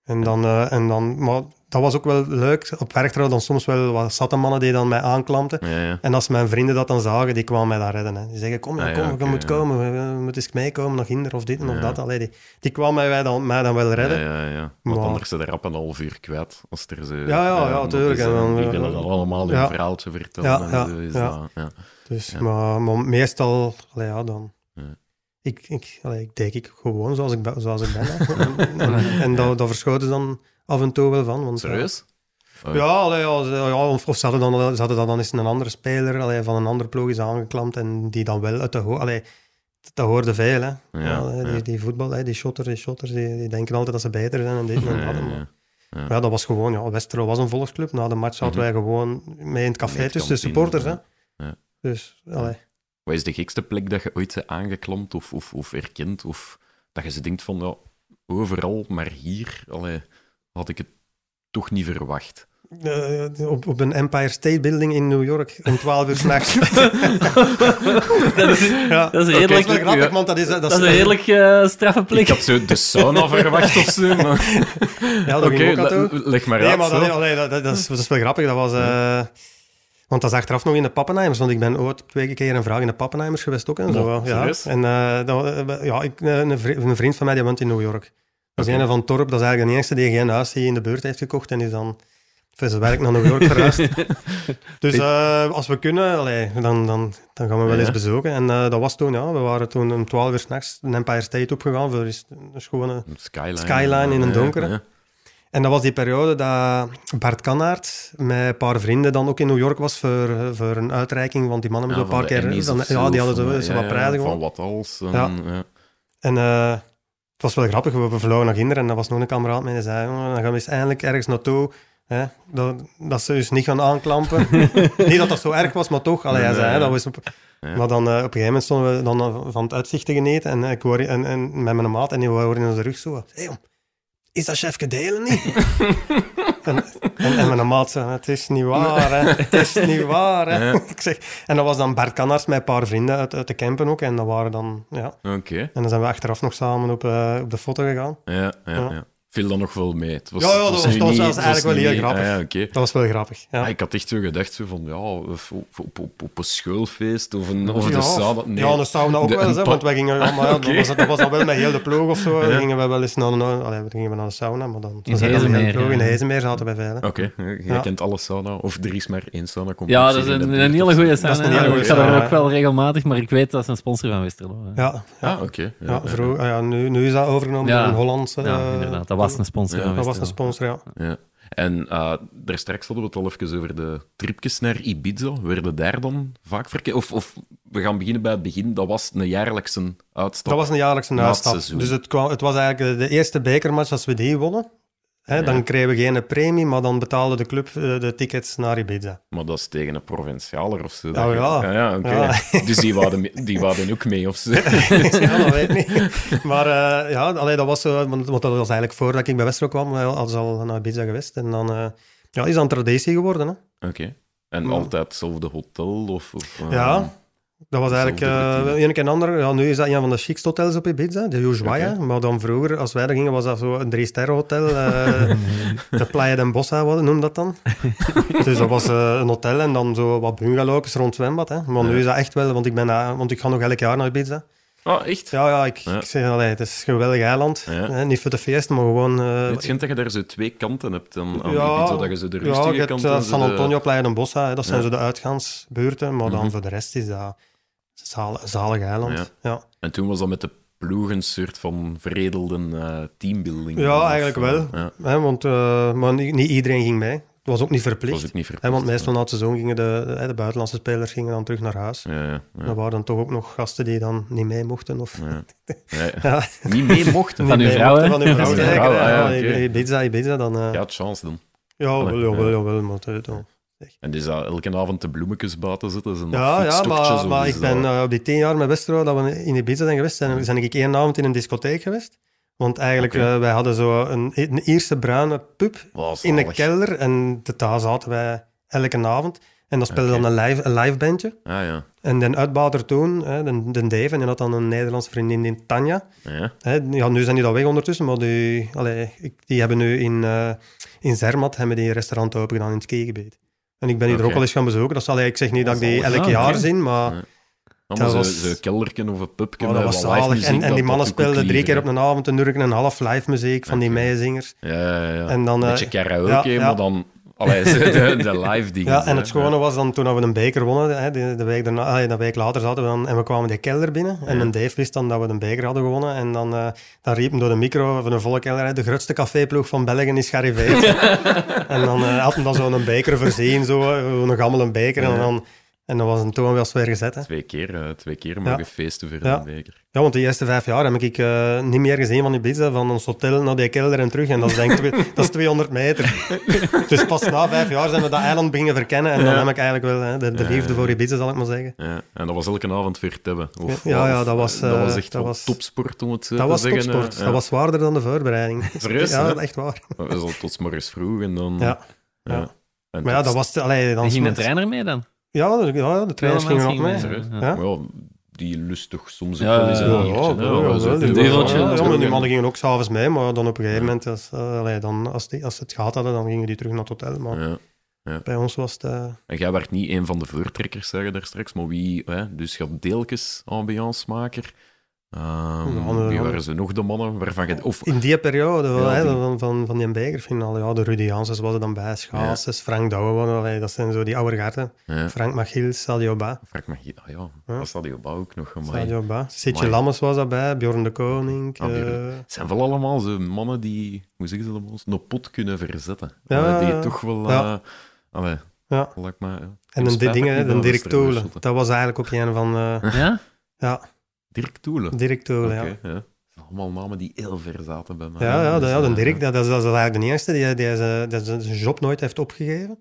en, dan, eh, en dan, maar dat was ook wel leuk. Op Werchter hadden dan soms wel wat zatte mannen die dan mij aanklampten. Ja, ja. En als mijn vrienden dat dan zagen, die kwamen mij daar redden. Hè. Die zeggen, kom, ja, Ah, kom, je moet komen, we moeten eens meekomen naar Ginder of dit en of dat. Allee, die, die kwamen mij dan, mij dan wel redden. Ja, ja, ja. Want Maar- anders zijn de rap een half uur kwijt. Als er zo, Ja, ja, ja, tuurlijk. En eh, dan, die willen dan allemaal hun verhaaltje vertellen. Ja, en ja, zo is ja. dat, ja. Dus, maar, maar meestal, allee, ja, dan... Ik, ik, allee, ik denk ik gewoon zoals ik, ben- zoals ik ben. en en, en daar, daar verschoten ze dan af en toe wel van. Want, Serieus? Ja, allee, ja, ze- ja, of, of ze hadden dan, ze hadden dan, dan eens een andere speler allee, van een andere ploeg is aangeklampt en die dan wel uit de... ho- Allee, dat hoorde veel, hè. Ja, allee. Die, die voetbal, hè, die shotters, die shotters, die, die denken altijd dat ze beter zijn en dit en Ja, dat. ja, maar- ja. Maar ja, dat was gewoon, ja, Westerlo was een volksclub. Na de match zaten wij gewoon mee in het café tussen de supporters, hè. ja. Ja. Dus, allee. Wat is de gekste plek dat je ooit bent aangeklampt of, of, of erkend? Of dat je ze denkt van, ja, overal, maar hier allee, had ik het toch niet verwacht. Eh, op, op een Empire State Building in New York om 12 uur s'nachts. dat, is, ja. dat is is wel grappig, want dat is... Dat, Dat is een redelijk eh, straffe plek. Ik had zo de sauna verwacht of zo. maar- Ja, dat ook le- leg maar Nee, uit. maar zo. dat, allee, dat, dat, dat is, dat is wel grappig. Dat was... eh, want dat is achteraf nog in de Pappenheimers, want ik ben ooit twee keer een vraag in de Pappenheimers geweest ook. En zo, ja. serieus? En eh, dat, eh, ja, ik, eh, een, vri- een vriend van mij die woont in New York. Dat is een van Torp, dat is eigenlijk de enige die geen huis hier in de buurt heeft gekocht en is dan voor zijn werk naar New York verhuisd. dus als we kunnen, allee, dan, dan, dan gaan we wel Ja. eens bezoeken. En dat was toen, ja, we waren toen om 12 uur s'nachts een Empire State opgegaan voor een schone Skyline. Skyline in een donkere. ja. En dat was die periode dat Bart Kanaert met een paar vrienden dan ook in New York was voor, voor een uitreiking, want die mannen Ja, hebben een paar keer... Of ja, die hadden zo, wat prijzen. Van wat als. En, Ja. En eh, het was wel grappig, we vlogen naar Ginder en dat was nog een kameraad mee die zei, "Jongen, dan gaan we eens eindelijk ergens naartoe. Hè, dat, dat ze dus niet gaan aanklampen. niet dat dat zo erg was, maar toch. Allee, hij zei, hè, dat was Ja. Maar dan eh, op een gegeven moment stonden we dan eh, van het uitzicht te genieten en, ik hoor, en, en met mijn maat en die hoorde in onze rug zo. Jong, is dat chefke delen niet? en, en, en mijn maat zei, het is niet waar, hè. Het is niet waar, hè. Ja. ik zeg, en dat was dan Bart Kanners met een paar vrienden uit, uit de campen ook. En dat waren dan, ja. Oké. En dan zijn we achteraf nog samen op, eh, op de foto gegaan. Ja, ja, Ja. ja. Viel dan nog wel mee. Het was, Ja, dat was- niet- eigenlijk wel heel grappig. Ah, ja, oké. Dat was wel grappig, ja. Ah, ik had echt zo gedacht zo van, ja, of op, op, op, op een schoolfeest of een, of ja, de sauna. Nee. ja, de sauna ook De- wel eens, hè, want wij gingen, ja, maar ja, Oké. dat, was, dat was wel met heel de ploeg of zo. Ja. Dan gingen we wel eens naar de, allee, dan gingen we naar de sauna, maar dan, In Heezemeer, ploeg in zaten wij veel. hè. Oké, jij Ja. kent alle sauna. Of er is maar één sauna. Ja, dat is een, een hele goede Dat is sauna. Ik ga er sauna, ook wel regelmatig, maar ik weet dat is een sponsor van Westerlo. Ja, ja. Ah, oké. ja, Ja, vroeg- ah ja, nu, nu is dat overgenomen door een Hollandse... Ja, eh, inderdaad. Dat was een sponsor Ja, Dat was een sponsor, ja. ja. En uh, daar straks hadden we het al even over de tripjes naar Ibiza. Werden daar dan vaak verkeerd? Of, of we gaan beginnen bij het begin. Dat was een jaarlijkse uitstap. Dat was een jaarlijkse uitstap. Dus het, kwam, het was eigenlijk de eerste bekermatch als we die wonnen. Hè, Dan kregen we geen premie, maar dan betaalde de club eh, de tickets naar Ibiza. Maar dat is tegen een provincialer of zo. Oh, ja. ja, oké. Ja. Dus die waren, die waren ook mee of zo. ja, dat weet ik niet. Maar eh, ja, allee, dat was zo, want, want dat was eigenlijk voordat ik bij Westerlo kwam, eh, hadden ze al naar Ibiza geweest. En dan eh, ja, is dat een traditie geworden. Hè? Oké. En Ja. altijd hetzelfde hotel? Of, of, eh, Ja, dat was eigenlijk routine. een keer ander. Ja, nu is dat een van de chicste hotels op Ibiza, de Ushuaia. Maar dan vroeger, als wij daar gingen, was dat zo een drie-sterren hotel. eh, de Playa del Bossa, noem dat dan? dus dat was eh, een hotel en dan zo wat bungalow's rond het zwembad. Hè. Maar nu is dat echt wel, want ik, ben, want ik ga nog elk jaar naar Ibiza. Ah, echt? Ja, ja, ik, Ja. ik zeg, allee, het is een geweldig eiland. Ja. Hè, niet voor de feest, maar gewoon... eh, Het schijnt dat je daar zo twee kanten hebt aan, aan Ja, je zo de ja, rustige je hebt kant eh, San de- Antonio, Playa del Bossa, hè, dat zijn Ja. zo de uitgaansbuurten. Maar dan Mhm. voor de rest is dat zalig, zalig eiland. Ja. Ja. En toen was dat met de ploeg een soort van veredelde uh, teambuilding. Ja, eigenlijk wel. Ja. Hè, want uh, maar niet, niet, iedereen ging mee. Het was ook niet verplicht. Was ook niet verplicht hè, want meestal na het seizoen gingen de, de, de, buitenlandse spelers gingen dan terug naar huis. Ja, ja, ja. Er waren dan toch ook nog gasten die dan niet mee mochten. Of... Ja. niet mee mochten? Van uw vrouw, Van uw vrouw, vrouw ja, okay. Ibiza, Ibiza, dan... Uh... Ja, chance dan. Ja, wel, ja, wel, ja, wel, maar het, dan. En is dat elke avond de bloemetjes buiten zitten? Zijn ja, ja, maar, maar ik ben uh, op die tien jaar met Westerlo, dat we in Ibiza zijn geweest, zijn, zijn ik één avond in een discotheek geweest. Want eigenlijk, okay. uh, wij hadden zo een, een eerste bruine pub in de kelder. En daar zaten wij elke avond. En dat speelde okay. dan een live, een live bandje. Ah, ja. En de uitbater toen, hè, de, de Dave, en die had dan een Nederlandse vriendin, in Tanja. Ja. Hè, ja, nu zijn die al weg ondertussen, maar die, allee, die hebben nu in, uh, in Zermatt hebben die een restaurant open gedaan in het skigebied. En ik ben die okay. er ook al eens gaan bezoeken. Dat zal, ik zeg niet dat ik die elk jaar zie, maar... Was... Zo'n kelderken of een pubje oh, dat was zalig. En, en die mannen speelden drie keer op een avond een uur en een half live muziek van die meezingers. Ja, ja, ja. En dan, een beetje karaoke, ja, maar dan... Allee, de, de live dingen. Ja, en het schone was dan toen we een beker wonnen, hè, de, de, week daarna, de week later zaten we dan en we kwamen die kelder binnen. En een Dave wist dan dat we een beker hadden gewonnen. En dan, uh, dan riep hem door de micro van een volle kelder, de grootste caféploeg van België is gearriveerd. en dan uh, had hem dan zo'n beker voorzien, zo, een gammele beker. En dan en dat was een toen wel weer gezet. Hè. Twee keer, uh, twee keer mogen ja. feesten voor ja. een beker. Ja, want de eerste vijf jaar heb ik uh, niet meer gezien van die pizza, van ons hotel naar die kelder en terug. En dat is denk ik dat is 200 meter. dus pas na vijf jaar zijn we dat eiland beginnen verkennen. En dan heb ik eigenlijk wel hè, de, de liefde voor die pizza, zal ik maar zeggen. Ja. En dat was elke avond voor hebben. Of, ja, ja, dat was... dat was echt dat was, topsport, om het zo dat te was zeggen. Topsport. Dat was zwaarder dan de voorbereiding. Serieus? ja, echt waar. Dat was al tot morgens vroeg en dan... Ja. ja. Maar ja, dat was... Allee, dan en ging de trainer mee dan? Ja, de, ja, de trainers gingen ook mee. Ja. Ja. die lust toch soms ook wel eens een. Ja, maar die mannen gingen ook s'avonds mee, maar dan op een gegeven moment, als, uh, allee, dan, als, die, als ze het gehad hadden, dan gingen die terug naar het hotel. Maar ja. Ja. bij ons was het... Uh... En jij werd niet een van de voortrekkers, zeggen daar straks, maar wie... Hè, dus je had deeltjes ambiancemaker. Um, ja, wie waren ze nog de mannen waarvan je... Of, in die periode ja, hè, die... van, van, van die bekerfinale, ja, de Rudy Janssens was er dan bij, Schaases, ja. Frank Douwe, dat zijn zo die oude garten. Ja. Frank Magiels, Sadio Ba. Frank Magiels, ah ja, ja. Sadio Ba ook nog. Amai. Sadio Ba. Sitje Lammes was daarbij, Bjorn de Koning. Ah, uh... Het zijn wel allemaal zo mannen die, hoe zeggen ze dat, een pot kunnen verzetten. Ja, die toch wel... Ja. Uh, allee, ja. Maar, en de, die dingen, de Dirk Tolen, dat was eigenlijk ook een van... Uh... ja? Ja. Dirk Toelen? Dirk Toelen, okay, ja. ja. Allemaal namen die heel ver zaten bij mij. Ja, ja, dus, ja de Dirk, dat, dat, is, dat is eigenlijk de eerste die, die, zijn, die zijn job nooit heeft opgegeven.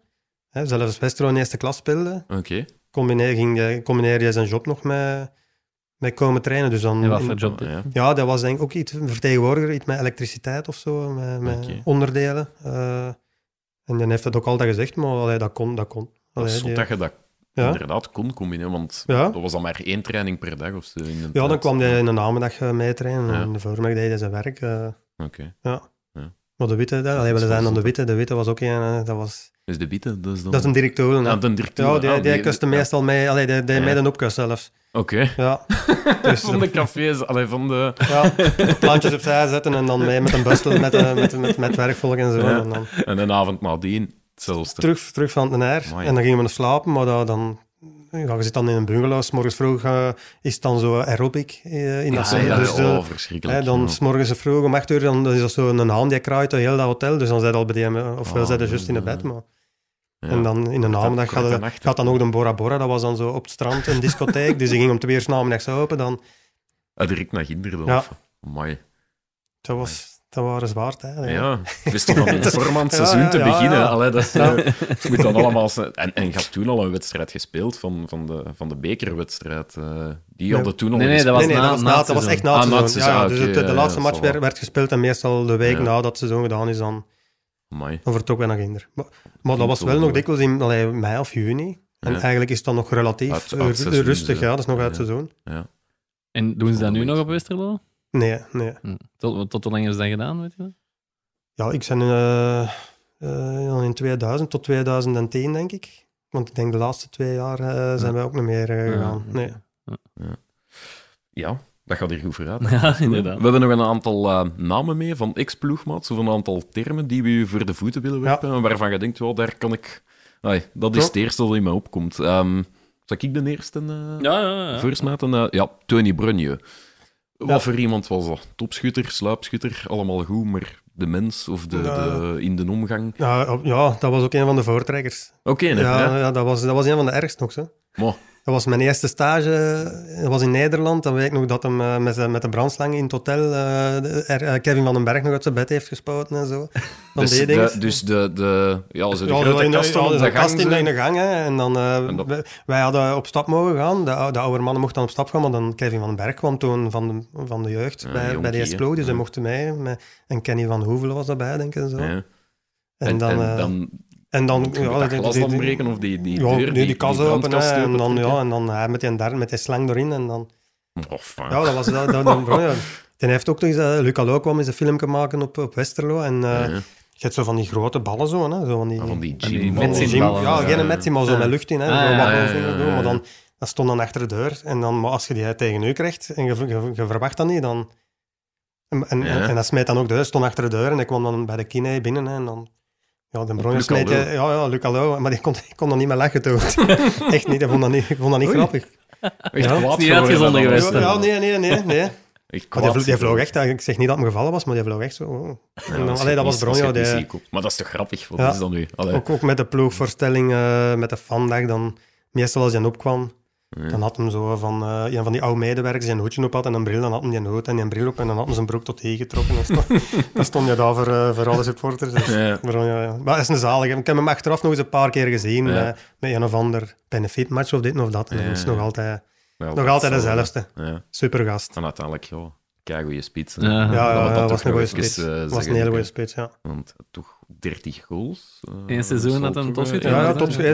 He, zelfs Westro in eerste klas speelde. Oké. Okay. Combineer, ging, combineerde hij zijn job nog met, met komen trainen. Dus dan, en wat voor job? Ja. ja, dat was denk ik ook iets vertegenwoordiger, iets met elektriciteit of zo, met, met okay. onderdelen. Uh, en dan heeft dat ook altijd gezegd, maar allee, dat kon. Dat kon. Allee, dat is die, dat je dat ja. inderdaad kon combineren, want ja. dat was dan maar één training per dag of zo. In ja, dan kwam hij in de namiddag mee trainen en de voormiddag deed hij zijn werk. Uh, Oké. Okay. Ja. ja. Maar de witte, dat, allee, we zijn dan de witte, de witte was ook een, dat was... Is de witte, dat is dan... Dat is een directeur. Ja, een directeur. Ja, die, ah, die, die kuste meestal mee, allee, die, die mee een opkus zelfs. Oké. Okay. Ja. Dus, van de cafés, allee, van de... Ja, plantjes opzij zetten en dan mee met een bustel met, met, met, met, en zo. Ja. En, dan... en een avond nadien hetzelfde. Terug, terug van de air. En dan gingen we slapen, maar dat, dan ja, je zit dan in een bungalow, s morgens vroeg uh, is het dan zo aerobic uh, in ja, dat ja, dus de, oh, verschrikkelijk. Dan ja. s morgens vroeg om acht uur, dan, dan is dat zo een haan die kraait door heel dat hotel, dus dan zijn al bij die, ofwel oh, zijn ze juist in het bed, maar... En dan in de namiddag gaat, het, gaat dan ook de Bora Bora, dat was dan zo op het strand een discotheek, dus die ging om twee uur namiddags open, dan... Ah, direct naar Ginder dan? Ja. Mooi. Dat was... Dat waren zwaar tijden. Ja, wist je van een vormand seizoen ja, te ja, beginnen. Ja, Allee, dat uh, moet dan allemaal... En, en je had toen al een wedstrijd gespeeld van, van, de, van de bekerwedstrijd. Uh, die hadden toen al nee, nee, dat was, nee, nee, na, dat was, na, dat was echt na het ah, seizoen. Ja, dus okay, het, de laatste match werd, werd, gespeeld en meestal de week nadat het seizoen gedaan is, dan, Amai. dan vertrok wij naar Ginder. Maar, maar dat was wel nog dikwijls in allee, mei of juni. En eigenlijk is het dan nog relatief uit, uit seizoen, rustig. Ja, dat is nog uit het seizoen. En doen ze dat nu nog op Westerlo? Nee, nee. Hm. Tot, tot hoe lang is dat gedaan, weet je dat? Ja, ik ben uh, uh, in 2000 tot 2010, denk ik. Want ik denk de laatste twee jaar uh, zijn ja. wij ook niet meer gegaan. Ja. Nee. Ja. ja. dat gaat hier goed vooruit. Ja, inderdaad. We hebben nog een aantal namen mee van ex-ploegmaats, of een aantal termen die we u voor de voeten willen werpen, waarvan je denkt, well, daar kan ik... Ay, dat is het eerste dat in me opkomt. Um, zal ik de eerste ja, ja, ja. voorsmaten? ja, Tony Brunje. Wat voor iemand was dat? Topschutter, sluipschutter, allemaal goed, maar de mens of de, de, in de omgang? Ja, ja, dat was ook een van de voortrekkers. Oké, ja, ja. ja. dat, was, dat was een van de ergste nog. Maar, Dat was mijn eerste stage. Dat was in Nederland. Dan weet ik nog dat hem eh, met, met de brandslang in het hotel eh, er- eh, Kevin van den Berg nog uit zijn bed heeft gespoten en zo. Van dus, die de, dus de, de, ja, zo de Ja, grote in ja, dus de kast gang. in, de gang. Hè, en dan, En dat- wij, wij hadden op stap mogen gaan. De, de oude mannen mochten dan op stap gaan, maar dan Kevin van den Berg kwam toen van de, van de jeugd Ja, bij, bij jonkie, de. Dus Ja. hij mocht mee. Met, en Kenny van Hoevelen was daarbij, denk ik. En, zo. Ja. en, En, dan... en dan, en dan ja, dat glas dan breken of die, die ja, deur, nee, die kast open. en, dan, ja, en dan met die, der- met die slang erin. En dan, Oh, ja, dat was dat. dat, dat ja. Die heeft ook nog eens... eh, Luc Allo kwam eens een filmpje maken op, op Westerlo. En eh, Ja, je hebt zo van die grote ballen zo, hè. Zo van die, Van die Van die gym. Ja, Ja, geen maar zo Ja. met lucht in. Hè. Ah, zo. Maar dan, dat stond dan achter de deur. En dan, maar als je die tegen u krijgt en je, je, je verwacht dat niet, dan... En, en, Ja. en dat smijt dan ook de deur, stond achter de deur en ik kwam dan bij de kine binnen hè, en dan... Ja, de Luc smijt... Allo. Ja, ja, Luc Allo, maar die kon, ik kon dan niet meer lachen toen. Echt niet, ik vond dat niet, ik vond dat niet Oei. grappig. Echt Ja. kwaad Is niet geworden uitgezonden geweest, Ja, nee, nee, nee, nee. Maar die, die vloog echt, ik zeg niet dat het me gevallen was, maar die vloog echt zo. oh. Ja, En je allee, dat was je Bronjo. die-. Maar dat is toch grappig? Wat Ja. is dat nu? Allee. Ook, ook met de ploegvoorstelling, eh, met de vandaag, dan meestal als hij opkwam, Ja. dan had hem zo van eh, een van die oude medewerkers die een hoedje op had en een bril, dan had hij die hoed en die bril op en dan had hij zijn broek tot hier getrokken. Dan stond je daar voor, eh, voor alle supporters. Dus, Ja. maar, ja, ja. maar is een zalige. Ik heb hem achteraf nog eens een paar keer gezien Ja. met, met een of ander benefitmatch of dit of dat. En Ja, dat is nog altijd, Wel, nog altijd dezelfde. Ja. Supergast. En uiteindelijk, ja, keigoeie spits. hè. Ja. Ja, dat was een goede spits. was een hele goede spits, ja. Want toch 30 goals. Eén seizoen had een topschutter.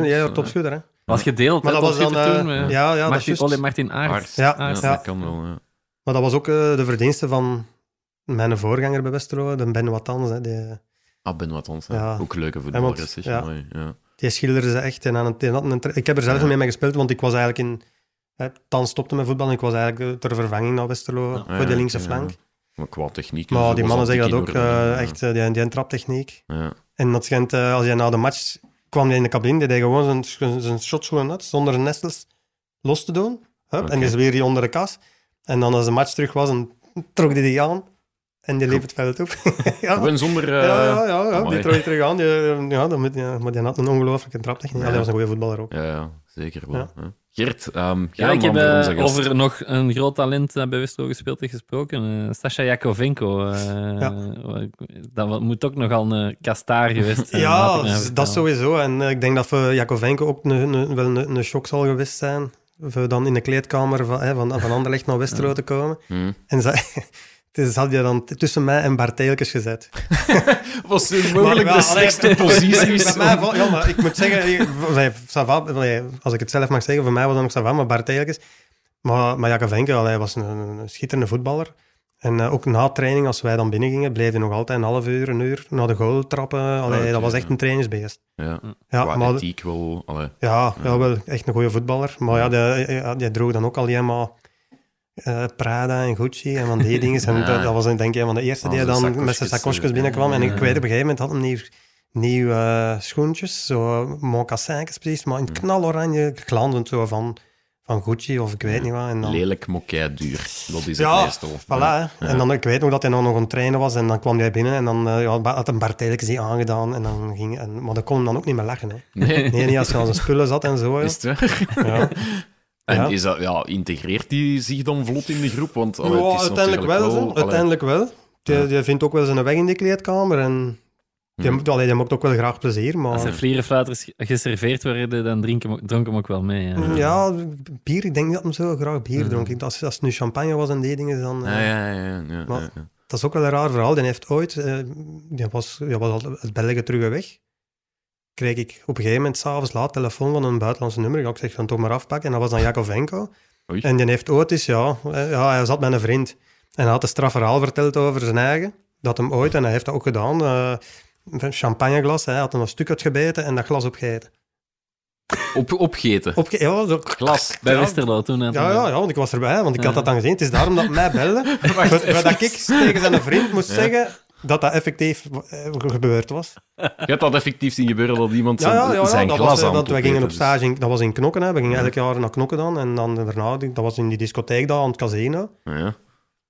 Ja, topschutter, hè. Was gedeeld, Maar hè, dat was dan... eh, toen, met ja, ja, dat is Martin. Olé Martin Aert. Ja, Ja, ja. dat kan wel. ja. Maar dat was ook eh, de verdienste van mijn voorganger bij Westerlo, de Ben Watans. Hè, die, Ah, Ben Wattons. hè. Ja. Ook leuke voetballer. ja. Mooi, ja. die schilderde ze echt. En aan het, en ik heb er zelf Ja. mee mee gespeeld, want ik was eigenlijk in... Hè, Tan stopte met voetbal en ik was eigenlijk eh, ter vervanging naar Westerlo Ja, voor de linkse ja. flank. Maar qua techniek. Maar dus die mannen zeggen dat ook, eh, echt, eh, die, die traptechniek. Ja. En dat schijnt, eh, als hij na de match kwam hij in de cabine, die deed gewoon zijn, zijn, zijn shots gewoon uit, zonder nestels los te doen. Hup. En is weer die onder de kas. En dan als de match terug was, dan trok hij die aan. En die liep het veld op. ja. Zonder... eh, Ja, ja, ja, ja. amai. die trok je terug aan. Die, ja, dat moet, ja, maar die had een ongelooflijke traptechniek. Ja. Ja. die was een goede voetballer ook. Ja, ja, zeker wel. Ja. Gert, ehm Ja, ik heb eh, over nog een groot talent dat bij Westerlo gespeeld heeft gesproken. eh Sasha Jakovenko. eh, Dat moet ook nogal een kastaar geweest zijn. Ja, dat sowieso. En eh, ik denk dat voor Jakovenko ook een, een, wel een, een shock zal geweest zijn. Voor dan in de kleedkamer van, hè, van, van Anderlecht naar Westerlo te komen. Hm. En ze, dus had je dan tussen mij en Bart Teelkes gezet. Was dit mogelijk Maar, de slechtste val- ja, maar ik moet zeggen, ik- nee, ça va, nee, als ik het zelf mag zeggen, voor mij was dat nog ça va, maar Bart Teelkes. Maar, maar Jakovenko, allee, hij was een, een schitterende voetballer. En eh, ook na training, als wij dan binnengingen, bleef hij nog altijd een half uur, een uur naar de goal trappen. Allee, dat was echt ja. een trainingsbeest. Ja, Ja, qua maar, ethiek wel. Allee. ja, ja, wel echt een goede voetballer. Maar ja, die, ja, die droeg dan ook alleen maar eh, Prada en Gucci en van die dingen. En dat, dat was denk ik een van de eerste die dan met zijn sakkosjes eh, binnenkwam. En ik weet op een gegeven moment had hij nieuw, nieuw eh, schoentjes, zo mocassins precies, maar in het knaloranje, glanzend zo van, van Gucci of ik weet niet wat. En dan, Lelijk, mokkei, duur. Dat is het ja, meestal. voilà. Ja. En dan, ik weet nog dat hij dan nog aan het trainen was en dan kwam hij binnen en dan eh, ja, had een Bart Telkens die aangedaan. En dan ging, en, maar dan kon hem dan ook niet meer lachen. Hè. Nee, Nee, niet als hij aan zijn spullen zat en zo. is het waar? Ja. En Ja. is dat, ja, integreert die zich dan vlot in de groep? Want allee, Ja, het is uiteindelijk wel. zo. allee, Uiteindelijk wel. Die, Ja. die vindt ook wel zijn weg in die kleedkamer. En die, Hm. allee, die maakt ook wel graag plezier. Als er Maar vlierenfluiters geserveerd werden, dan drinken we- dronk hem ook wel mee. Ja. ja, bier, ik denk dat hem zo graag bier dronk. Als, als het nu champagne was en die dingen, dan... eh, Ja, ja, ja. ja, ja, Maar- ja. Dat is ook wel een raar verhaal. Die heeft ooit... eh, die was, die was al uit België terug weg. Kreeg ik op een gegeven moment s'avonds laat telefoon van een buitenlandse nummer. Ik zeg, dan toch maar afpakken. En dat was dan Jakovenko. Oei. En die heeft ooit eens, ja, eh, ja, hij zat met een vriend. En hij had een straf verhaal verteld over zijn eigen. Dat hem ooit, en hij heeft dat ook gedaan, eh, een champagneglas. Hij had een stuk uitgebeten en dat glas opgegeten. Op, opgeten. Opge ja, zo, Glas. Bij Ja. Westerlo toen. ja, ja, ja, want ik was erbij, want ik had dat dan gezien. Het is daarom dat hij mij belde. Dat ik tegen zijn vriend moest Ja. zeggen dat dat effectief eh, gebeurd was. Je hebt dat effectief zien gebeuren dat iemand zijn, ja, ja, ja, zijn dat glas was, eh, aan het wij gingen op dus- stage, dat was in Knokken, hè. we gingen elk jaar naar Knokken dan. En dan daarna, dat was in die discotheek daar aan het casino. Ja.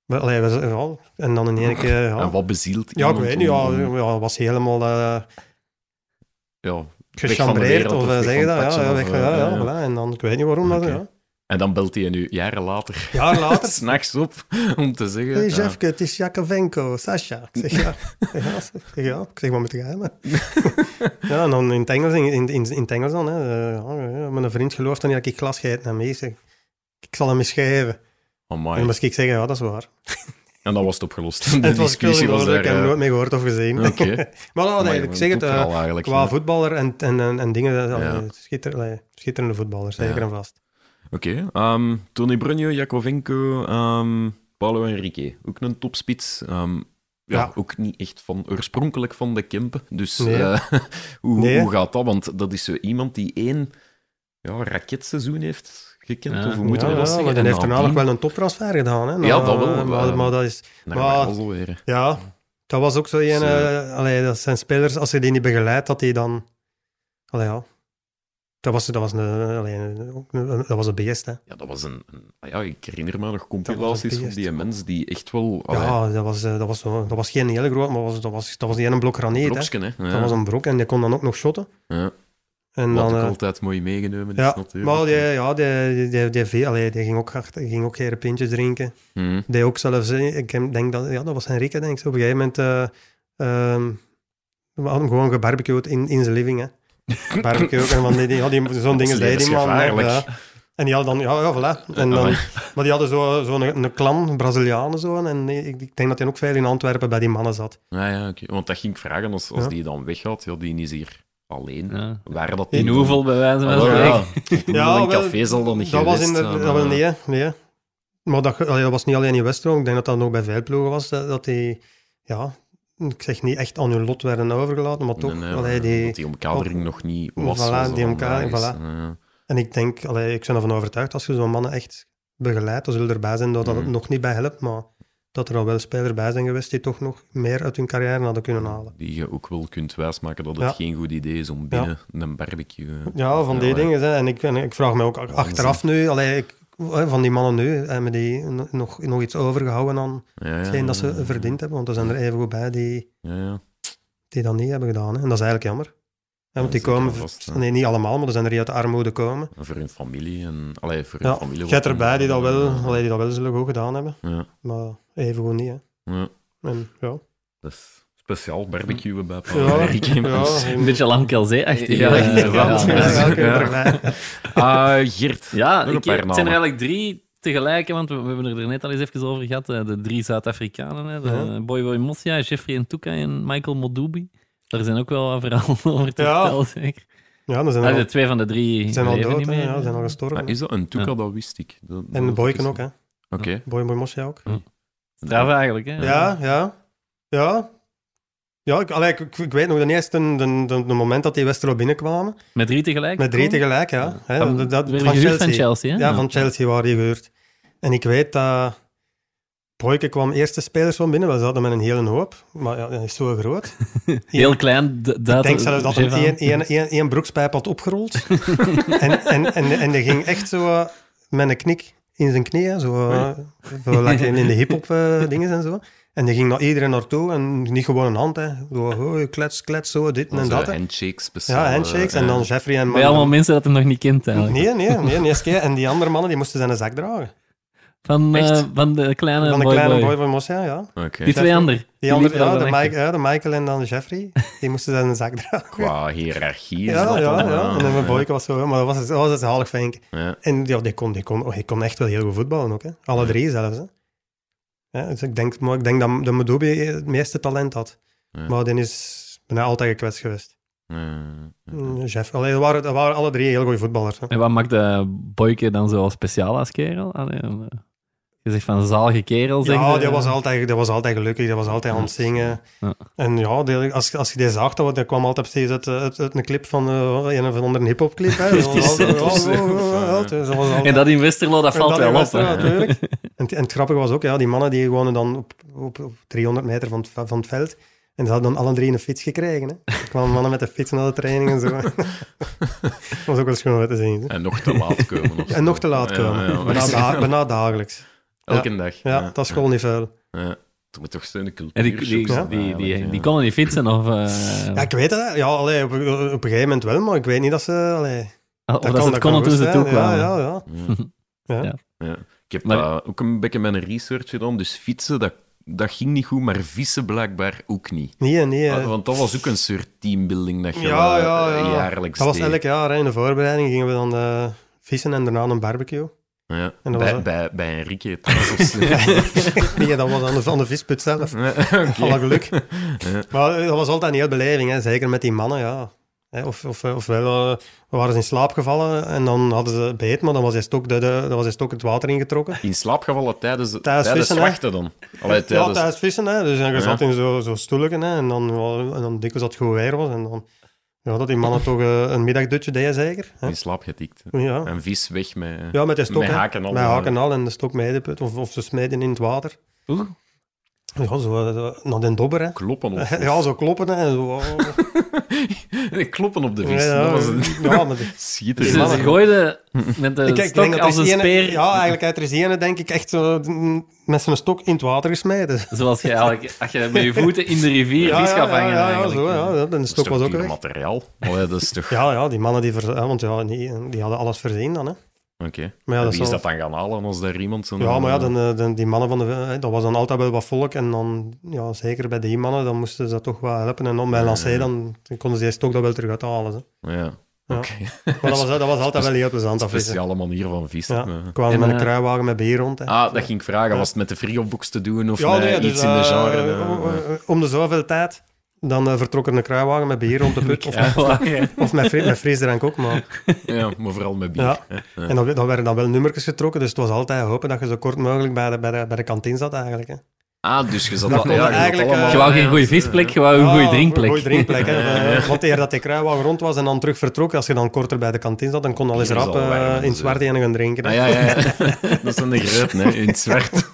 Maar, allee, we, ja, en dan in één keer... Ja, En wat bezielt ja ik weet niet. Ja, ja, was helemaal eh ja, gechambreerd, of zeg je dat? Ja, weg, ja, ja, voilà. En dan, ik weet niet waarom dat... Ja. En dan belt hij nu jaren later, Jaar later... s'nachts op, om te zeggen... Hey ja, Jeffke, het is Jakovenko, Sasha. Ik zeg ja. Ik zeg, ja, ik zeg, ja. Ik zeg, wat moet jij ja, en dan in het Engels, in, in, in Engels dan. Hè. Ja, mijn vriend gelooft dan niet dat ik glas gegeten heb. Ik zeg, ik zal hem eens geven. En amai. dan moest ik zeggen, ja, dat is waar. En dan was het opgelost. En De het was was ik heb eh, nooit meer gehoord of gezien. Oké. maar ik zeg het, eigenlijk. qua voetballer en, en, en, en dingen, Ja. schitterende voetballer, zeker en vast. Oké. ehm, Tony Brunio, Jakovenko, ehm Paulo Henrique. Ook een topspits. Ehm, ja, Ja. ook niet echt van oorspronkelijk van de Kempen. Dus Nee. eh, hoe, Nee. hoe gaat dat? Want dat is zo iemand die één ja, raketseizoen heeft gekend. Ja. Of hoe moeten ja, we dat ja, zeggen? En heeft daarna nog nadien wel een toptransfer gedaan. Hè, Ja, Na- dat wel, Maar, maar- maar dat is... maar- weer. Ja, dat was ook zo een... Allee, dat zijn spelers, als je die niet begeleidt, dat die dan... Allee, ja. Dat was, dat was, een, allee, een- ook een- dat was een beest, hè. Ja, dat was een... een- ah ja, ik herinner me nog compilaties van die mens die echt wel... allee, Ja, dat was, eh, dat, was dat was geen hele groot, maar was, dat, was, dat was die ene blok graniet, hè. broksken, hè. Ja. Dat was een brok en die kon dan ook nog shotten. ja. En Wat dan, ook eh, altijd mooi meegenomen ja, is natuurlijk. maar die, ja, die, die, die, die, veel- allee, die ging ook hard, die ging ook geen pintjes drinken. Mhm. Die ook zelfs, ik denk dat, ja, dat was Henrique, denk ik. Op een gegeven moment, eh, ehm, we hadden hem gewoon gebarbecued in, in zijn living, hè. Barbecue en van die, die, ja, die, zo'n dingen zei die man. Ja. En die hadden dan, ja, ja, voilà. En dan, maar die hadden zo'n zo een, een clan, Brazilianen zo. En ik, ik denk dat hij ook veel in Antwerpen bij die mannen zat. Ja, ja, oké. Want dat ging ik vragen, als, als Ja. die dan weggaat, ja, die is hier alleen. Ja. Waren dat In hoeveel bij wijze van Oh, ja. spreken. ja. een wel, café zal dan niet dat was geweest in de, dat wel, eh. nee, nee. Maar dat, dat was niet alleen in Westro. Ik denk dat dat ook bij veel ploegen was. Dat, dat die, ja, ik zeg niet echt aan hun lot werden overgelaten, maar toch. Nee, nee, allee, die, die omkadering nog niet was. Voilà, die omkadering, voilà. Ja. En ik denk, allee, ik ben ervan overtuigd, als je zo'n mannen echt begeleidt, dan zullen er erbij zijn dat dat Mhm. het nog niet bij helpt, maar dat er al wel spelers bij zijn geweest die toch nog meer uit hun carrière hadden kunnen halen. Die je ook wel kunt wijsmaken dat het Ja. geen goed idee is om binnen een barbecue... Ja, van die dingen. Hè. En, ik, en ik vraag me ook achteraf nu, allee, ik, van die mannen nu, hebben die nog, nog iets overgehouden aan Ja, ja, hetgeen dat ze ja. verdiend hebben? Want er zijn er even goed bij die, Ja, ja. die dat niet hebben gedaan. Hè. En dat is eigenlijk jammer. Hè, want die komen, vast, nee, niet allemaal, maar er zijn er die uit de armoede komen. En voor hun familie en... Allee, voor hun familie... je hebt erbij die dat, wel, Ja, allee, die dat wel zullen goed gedaan hebben, Ja, maar even goed niet. Hè. ja. En, ja. Speciaal barbecuen bij Ja, Paul ja, Een beetje Lamkelzee-achtig. Ja, ja, ja, je Ja. Ah, Geert. Ja, ik, paar het zijn er eigenlijk drie tegelijk, want we, we hebben er net al eens even over gehad. eh, De drie Zuid-Afrikanen, hè, de Ja. Boy Boy Mosia, Jeffrey Ntuka en Michael Modubi. Daar zijn ook wel wat verhalen over te Ja. vertellen, zeker. Ja, er zijn Ah, al, de twee van de drie zijn al dood, niet meer. ja, zijn al gestorven. Ah, is dat een Tuka? Dat wist ik. Dat, En de Boyken ook, hè. Oké. Boy Boy Mosja ook. Straf eigenlijk, hè? Ja, ja. Ja. Ja, ik, allee, ik, ik- ik weet nog de eerste de, de, moment dat die Westerlo binnenkwamen. Met drie tegelijk? Met drie tegelijk, ja. Hè, Van, dat, dat- gehuurd van Chelsea, hè? Ja, van Chelsea waren die gehuurd. En ik weet dat... Boyke kwam eerste spelers van binnen. We zaten met een hele hoop. Maar ja, dat is zo groot. Heel klein. d- Ik dat- denk zelfs dat hij één, één, één, één broekspijp had opgerold. en, en, en, en die ging echt zo eh, met een knik in zijn knieën. Zo, zo like in in de hip-hop eh, dingen en zo. En die ging naar iedereen naartoe. En niet gewoon een hand. Hè. Zo, oh, klets, klets, zo, dit en Dat dat. is hè. een handshake speciaal. Ja, handshakes. eh, En dan Jeffrey en... Bij allemaal mensen dat hem nog niet kent, eigenlijk. Nee, nee, nee, nee, keer. En die andere mannen die moesten zijn zak dragen. Van, van de kleine Van de boy, kleine boy. boy van Mosja, ja. Die twee anderen. Die andere, ja, de, echt. Mike, ja, de Michael en dan Jeffrey, die moesten zijn zak dragen. Qua hiërarchie Ja, ja, ja. eh, En dan mijn ja. boyke was zo, maar dat was, dat was een zalig vink. Ja. En ja, die kon, die, kon, oh, die kon echt wel heel goed voetballen ook. Hè. Alle drie zelfs. Hè. Ja, dus ik denk, maar ik denk dat de Medobi het meeste talent had. Ja. Maar die is bijna altijd gekwetst geweest. Ja, ja. Mm, Jeff, allee, dat, waren, dat waren alle drie heel goede voetballers. Hè. En wat maakt de Boyke dan zo speciaal als kerel? Allee, eh, je zegt van zalige kerel, zeg Ja, die was, altijd, die was altijd gelukkig, die was altijd aan het zingen. Ja. En ja, die- als, als je die zag, dat, dat kwam altijd precies uit, uit, uit een clip van eh, een of andere hip-hop clip. Hè. Dat was altijd- Dat ja, ja, dat was En dat in Westerlo, dat valt dat wel op. Natuurlijk. En, en het grappige was ook, ja, die mannen die wonen dan op, op, op 300 meter van het, van het veld. En ze hadden dan alle drie een fiets gekregen. Hè. Er kwamen mannen met de fiets naar de training en zo. dat was ook wel schoon om te zien. hè. En nog te laat komen. of En zo. nog te laat Ja, komen. ja, bijna, da- bijna dagelijks. Elke dag. Ja, dat is gewoon niet veel. Ja. Er moet toch zo'n cultuur En die, die, die, die, die ja. konden niet fietsen of... eh, Ja, ik weet het. Ja, allee, op, op een gegeven moment wel, maar ik weet niet dat ze... Allee, of dat, kan- ze het konden toen ze. Ja, ja, ja. Ja. ja. Heb Maar- ook een beetje mijn research gedaan, dus fietsen, dat, dat ging niet goed, maar vissen blijkbaar ook niet. Nee, nee. Ah, Want dat was ook een soort teambuilding dat je Ja, eh, ja, ja. jaarlijks Dat was elk jaar. Hè. In de voorbereiding gingen we dan eh, vissen en daarna een barbecue. Ja. En dat bij, was- bij, bij nee, dat was aan de, aan de visput zelf. Ja. Alle geluk. Ja. Maar eh, dat was altijd een heel beleving, hè. zeker met die mannen. Ja. Of, of, ofwel, eh, we waren in slaap gevallen en dan hadden ze beet, maar dan was hij stok, de, de, dan was hij stok het water ingetrokken. In slaap gevallen tijdens, Tijdens tijdens vissen, wachten dan? Allee, Ja, tijdens... thuis vissen. Hè. Dus je Ja. zat in zo'n zo stoelken hè. en dan, en dan dikwijls dat het goed weer was. En dan, ja, dat die mannen toch eh, een middagdutje deden zeker. Hè. In slaap getikt. Ja. En vis weg met... ja, met de stok. met haken al. Met haken al en de stok mee de put. Of, of ze smeden in het water. Oeh. Ja, zo, eh, zo naar den dobber. Hè. Kloppen op... Ja, zo kloppen. Hè. en Zo, oh. Kloppen op de vis. Ja, dat was een... ja, maar de- Schitterend. Mannen. ze gooiden met de Ik, stok als een er speer. Ja, eigenlijk uit ene, denk ik, echt zo mm, met zijn stok in het water gesmeden. Zoals je eigenlijk, als je met je voeten in de rivier Ja, vis ja, gaat ja, vangen. ja, ja, eigenlijk. zo, ja. De Dat is stok toch was ook weg. materiaal? Allee, dat is toch... Ja, ja, die mannen die... Ver, ja, want ja, die, die hadden alles voorzien dan, hè. Oké. Maar ja, En dat wie is dat dan gaan halen als daar iemand zo'n... Ja, maar ja, dan, eh, dan, die mannen van de... hè, Dat was dan altijd wel wat volk. En dan, ja, zeker bij die mannen, dan moesten ze dat toch wel helpen. En dan bij Lancé, dan, dan konden ze die stok dat wel terug uithalen. Hè. Ja, Ja. oké. Maar dat was, dat was altijd wel heel plezant, dat vissen. Speciale manier van vissen. Ja, kwamen En, met een eh, kruiwagen met bier rond. Hè. Ah, dat ging ik vragen. Was het met de frigobox te doen of nee, dus, iets in de eh, genre? eh, eh, eh, om de zoveel tijd, dan eh, vertrok er een kruiwagen met bier rond de put. Of, Ja, of met, fri- met frisdrank ook, maar... ja, maar vooral met bier. Ja. hè. Ja. En dan, dan werden dan wel nummertjes getrokken, dus het was altijd hopen dat je zo kort mogelijk bij de, bij de, bij de kantine zat eigenlijk. Hè. Ah, dus je zat Dat ja, eigenlijk, allemaal- eh, Je wou geen goede visplek, je wou een goede drinkplek. Een goede drinkplek, hè. Eh, Want eer dat die kruiwagen rond was en dan terug vertrok, als je dan korter bij de kantine zat, dan kon je al eens is rap al eh, warm, in dus, het zwart ene gaan drinken. Ah, ja, ja, ja. Dat zijn de groten, hè, in het zwart.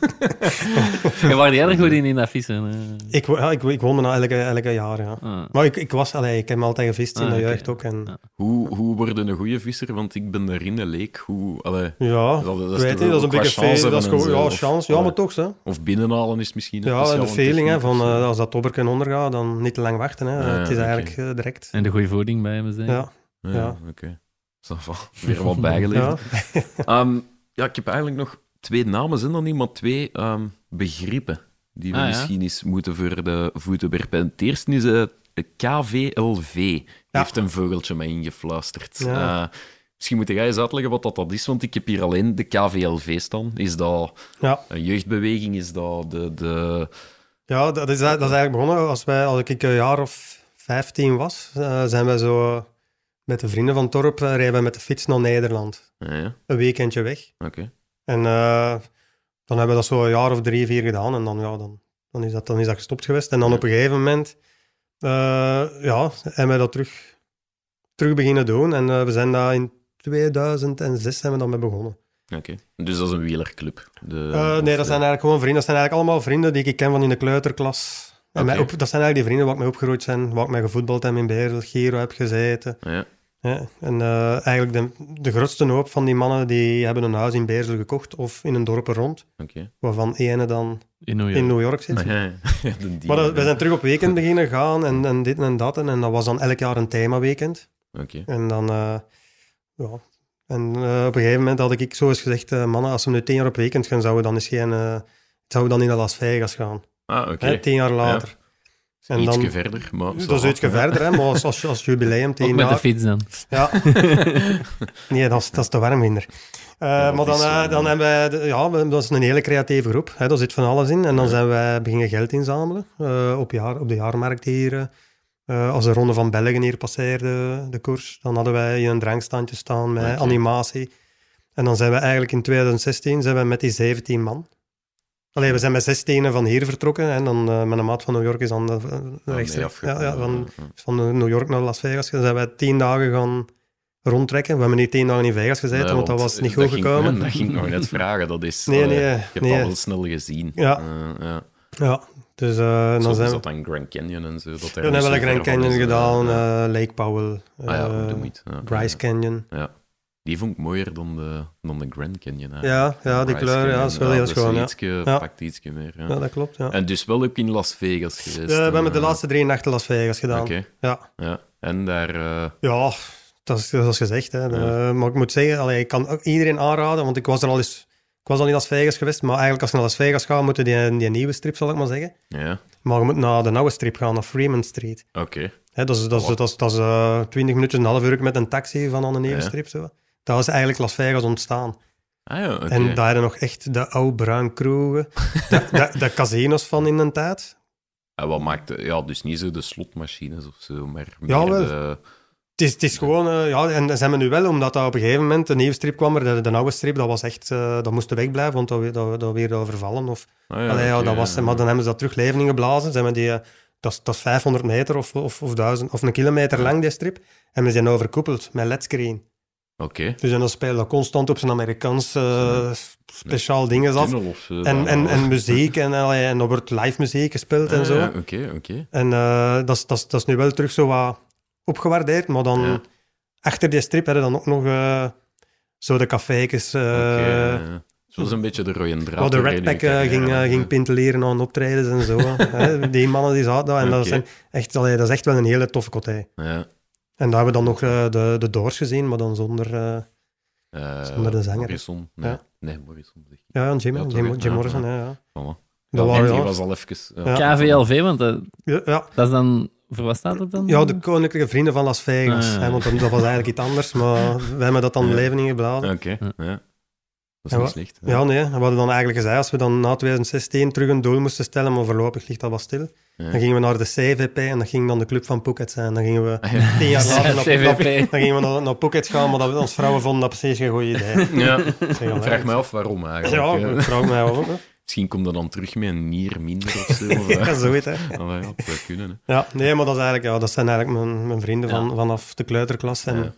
Je waren jij er goed in, in dat vissen? eh? Ik, wo- ja, ik, ik woonde nou elke, elke jaar, ja. Ah. Maar ik, ik was, allee, ik heb altijd gevist in Ah, de jeugd ook. En, Ja. Hoe, hoe worden een goede visser? Want ik ben erin een leek. Hoe, allee, Ja, Dat- dat is ik weet dat is een beetje chance veel. Dat is en gewoon, ja, of- chance. Ja, maar toch, hè. of binnenhalen is misschien een Ja, en de feeling hè, van eh, als dat tobberken ondergaat, dan niet te lang wachten. Hè. Ja, het is eigenlijk eh, direct. En de goede voeding bij hem zijn. Ja, Ja, ja. oké. Weer wat bijgeleerd. ja. Ehm, ja, ik heb eigenlijk nog twee namen, zijn dan niet, maar twee ehm, begrippen die we Ah, ja. misschien eens moeten voor de voeten werpen. Het eerste is eh, KVLV. Ja. Heeft een vogeltje mij ingefluisterd. Ja. Misschien moet jij eens uitleggen wat dat, dat is, want ik heb hier alleen de KVLV staan. Is dat ja. een jeugdbeweging? Is dat de... de... Ja, dat is, dat is eigenlijk begonnen als, wij, als ik een jaar of 15 was. eh, zijn wij zo met de vrienden van het dorp eh, wij met de fiets naar Nederland. Ah, ja, Een weekendje weg. oké. En eh, dan hebben we dat zo een jaar of drie, vier gedaan. En dan, ja, dan, dan, is, dat, dan is dat gestopt geweest. En dan Ja. op een gegeven moment ja, hebben wij dat terug, terug beginnen doen. En we zijn daar in 2006 zijn we dan mee begonnen. Oké. Dus dat is een wielerclub. De, Eh, nee, dat zijn eigenlijk gewoon vrienden. Dat zijn eigenlijk allemaal vrienden die ik ken van in de kleuterklas. En Oké. mij op, dat zijn eigenlijk die vrienden waar ik mee opgegroeid ben, waar ik mee gevoetbald heb in Beerl, Giro heb gezeten. Ja, Ja, en eh, eigenlijk de, de grootste hoop van die mannen die hebben een huis in Beersel gekocht of in een dorp er rond, oké. waarvan ene dan In New York. in New York zit. Ah, ja, ja. De dieren, Maar dat- we zijn terug op weekend beginnen gaan en, en dit en dat. En, en dat was dan elk jaar een themaweekend. Oké. En dan, eh, ja. En eh, op een gegeven moment had ik zo eens gezegd, eh, mannen, als we nu tien jaar op weekend gaan, zouden we dan eens geen, eh, zouden we dan in Las Vegas gaan. Ah, oké. Hè, tien jaar later. En Ietsje dan- verder, maar... Dat is ietsje verder, hè, maar als, als, als jubileum, tien Ook met de fiets dan. Ja. nee, dat is, dat is te warm minder. Eh, Ja, maar dat dan, is, dan hebben wij, de- ja, we- dat is een hele creatieve groep. Hè, daar zit van alles in. En dan Ja. zijn wij beginnen geld inzamelen eh, op, jaar, op de jaarmarkt hier. Eh. Eh, als de Ronde van België hier passeerde, de koers, dan hadden wij hier een drankstandje staan met animatie. En dan zijn we eigenlijk in 2016 zijn we met die 17 man. Allee, we zijn met 16 van hier vertrokken en dan eh, met een maat van New York is dan uh, nee, rechtstreeks. Ja, ja, van, van New York naar Las Vegas. Dan zijn wij tien dagen gaan rondtrekken. We hebben niet tien dagen in Vegas gezeten, Nee, want dat was niet goed ging- gekomen. Dat ging ik nog net vragen. Dat is... Nee, nee, Ik heb nee. dat wel snel gezien. Ja. Eh, ja. Dus eh, dan zijn is dat dan Grand Canyon en zo. Dat Dan hebben we Grand Canyon eh, gedaan, ja. eh, Lake Powell, Ah ja, niet. Ja, Bryce Canyon. Ja. Die vond ik mooier dan de, dan de Grand Canyon. hè. Ja, ja die Bryce kleur, ja, Canyon, is wel heel schoon. Ja. ietsje- pakt ietsje meer. Ja. ja, dat klopt. Ja. En dus wel ook in Las Vegas geweest. Ja, we hebben de laatste drie nachten Las Vegas gedaan. Oké, Ja. ja. En daar... Ja, dat is zoals gezegd. Hè. Maar ik moet zeggen, allee, ik kan ook iedereen aanraden, want ik was er al eens... Was al in Las Vegas geweest, maar eigenlijk als je naar Las Vegas gaat, moet je die, die nieuwe strip, zal ik maar zeggen. ja, Maar je moet naar de oude strip gaan, naar Freeman Street. oké. Hè, dat is, dat is, dat is, dat is eh, 20 minuten, een half uur met een taxi van aan de nieuwe Ja. strip. Zo. Dat is eigenlijk Las Vegas ontstaan. Ah ja. En daar hadden nog echt de oude bruin kroegen, de, de, de casinos van in de tijd. En wat maakt... Ja, dus niet zo de slotmachines of zo, maar meer Jawel. de... Het is, het is gewoon, eh, ja, en zijn we nu wel, omdat dat op een gegeven moment, de nieuwe strip kwam er, de, de oude strip, dat was echt, eh, dat moest wegblijven, want dat, dat, dat weer overvallen. Of, Ah ja, allee, ja, oké, dat was, ja. maar dan hebben ze dat terug leven ingeblazen. Zijn we die, eh, dat, is, dat is 500 meter of, of, of, 1000, of een kilometer lang, die strip. En we zijn overkoepeld met ledscreen. Oké. Dus en dan spelen we constant op zijn Amerikaans eh, speciaal dingen af. Of. En, en, en muziek, en, allee, en er wordt live muziek gespeeld en Ah, zo. ja, Oké, oké. En eh, dat, is, dat, is, dat is nu wel terug zo wat opgewaardeerd, maar dan Ja. achter die strip hadden dan ook nog eh, zo de cafékes. eh, ja. Zoals een beetje de rode draad. waar de doorheen Red Pack uw eh, ging, eh, ging pinteleren aan optredens en zo. hè. Die mannen die zaten daar. En dat, zijn echt, allee, dat is echt wel een hele toffe coté. Ja. En daar hebben we dan nog eh, de, de Doors gezien, maar dan zonder... eh, Eh, Zonder de zanger. Morrison. Nee, Ja. nee Morrison. Zeg. ja, Jim, Ja, Jim, hè? Jim Ja, Morrison, ja. ja. ja. Dat was al even... KVLV, want dat, Ja, ja. dat is dan... Voor wat staat het dan? Ja, de Koninklijke Vrienden van Las Vegas. Ah, ja, ja. hè, want dat dat was eigenlijk iets anders, maar wij hebben dat dan Ja. leven ingeblazen. Oké, ja. Dat is Ja, niet slecht. Ja, nee. We hadden dan eigenlijk gezegd, als we dan na 2016 terug een doel moesten stellen, maar voorlopig ligt dat wat stil, Ja. dan gingen we naar de CVP en dat ging dan de club van Phuket zijn. Dan gingen we Ah, ja. tien jaar later naar, CVP. dan gingen we naar, naar Phuket gaan, maar dat, onze vrouwen vonden dat precies geen goed idee. Ja. Ik vraag me af waarom Ja, eigenlijk. hè. ik vraag mij ook. Misschien komt dat dan terug met een nier minder of zo. Of, Ja, zoiets, hè. ja, dat zou kunnen. Hè. Ja, nee, maar dat, is eigenlijk, ja, dat zijn eigenlijk mijn, mijn vrienden van, vanaf de kleuterklas. En Ja.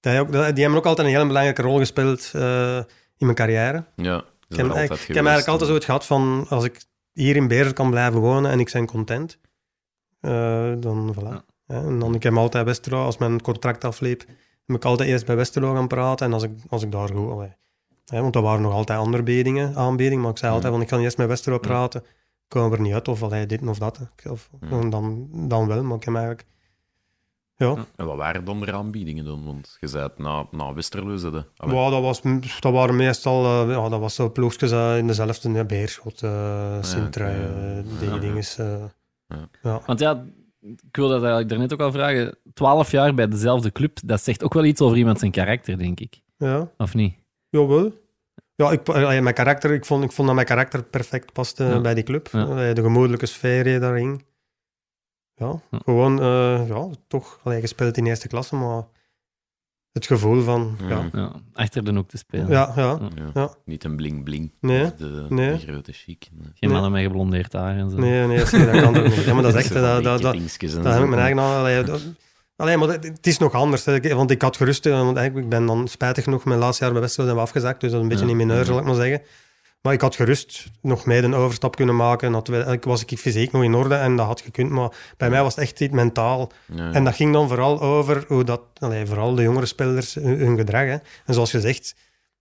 die, ook, die hebben ook altijd een hele belangrijke rol gespeeld eh, in mijn carrière. Ja, Ik heb, ik, ik heb eigenlijk altijd zo het gehad van, als ik hier in Beers kan blijven wonen en ik ben content, eh, dan voilà. Ja. Ja, en dan, ik heb altijd Westerlo, als mijn contract afliep, heb ik altijd eerst bij Westerlo gaan praten en als ik, als ik daar goed... allee, hè, want er waren nog altijd andere biedingen, aanbiedingen, maar ik zei altijd, van, ik ga eerst met Westerlo praten, komen we er niet uit, of allee, dit of dat. Of, Ja. en dan, dan wel, maar ik heb eigenlijk... Ja, En wat waren dan de aanbiedingen dan? Want je zei het na, na Westerlo zitten. Wow, dat, was, dat waren meestal eh, ja, dat was zo ploegjes eh, in dezelfde ja, Beerschot, uh, Sintra, ja. eh, die Ja. dingen. eh. Ja. ja. Want ja, ik wilde dat eigenlijk daarnet ook al vragen. Twaalf jaar bij dezelfde club, dat zegt ook wel iets over iemand zijn karakter, denk ik. Ja, Of niet? Jawel. Ja, ik, eh, mijn karakter, ik, vond, ik vond dat mijn karakter perfect paste Ja. bij die club. Ja. Eh, De gemoedelijke sfeer die daar hing. Ja, Ja. gewoon, eh, ja, toch allee, gespeeld in eerste klasse, maar het gevoel van, ja, Ja. Ja, achter de hoek te spelen. ja, ja. Ja. Ja. Niet een bling-bling. Nee, De, nee. de grote chic. Nee. Geen Nee. mannen met geblondeerd haar en zo. Nee, nee, dat kan toch niet. Ja, maar dat is echt, dat, dat, dat, Dat heb ik mijn eigen. Allee, dat- allee, maar het- is nog anders. Hè. Want ik had gerust, eh, want eigenlijk, ik ben dan spijtig genoeg, mijn laatste jaar bij Westerlo zijn we afgezakt, dus dat is een beetje Ja. in mineur, zal ik maar zeggen. Maar ik had gerust nog mee een overstap kunnen maken. Had, was ik fysiek nog in orde en dat had gekund, maar bij mij was het echt iets mentaal. Ja. En dat ging dan vooral over hoe dat, allee, vooral de jongere spelers, hun, hun gedrag. Hè. En zoals gezegd,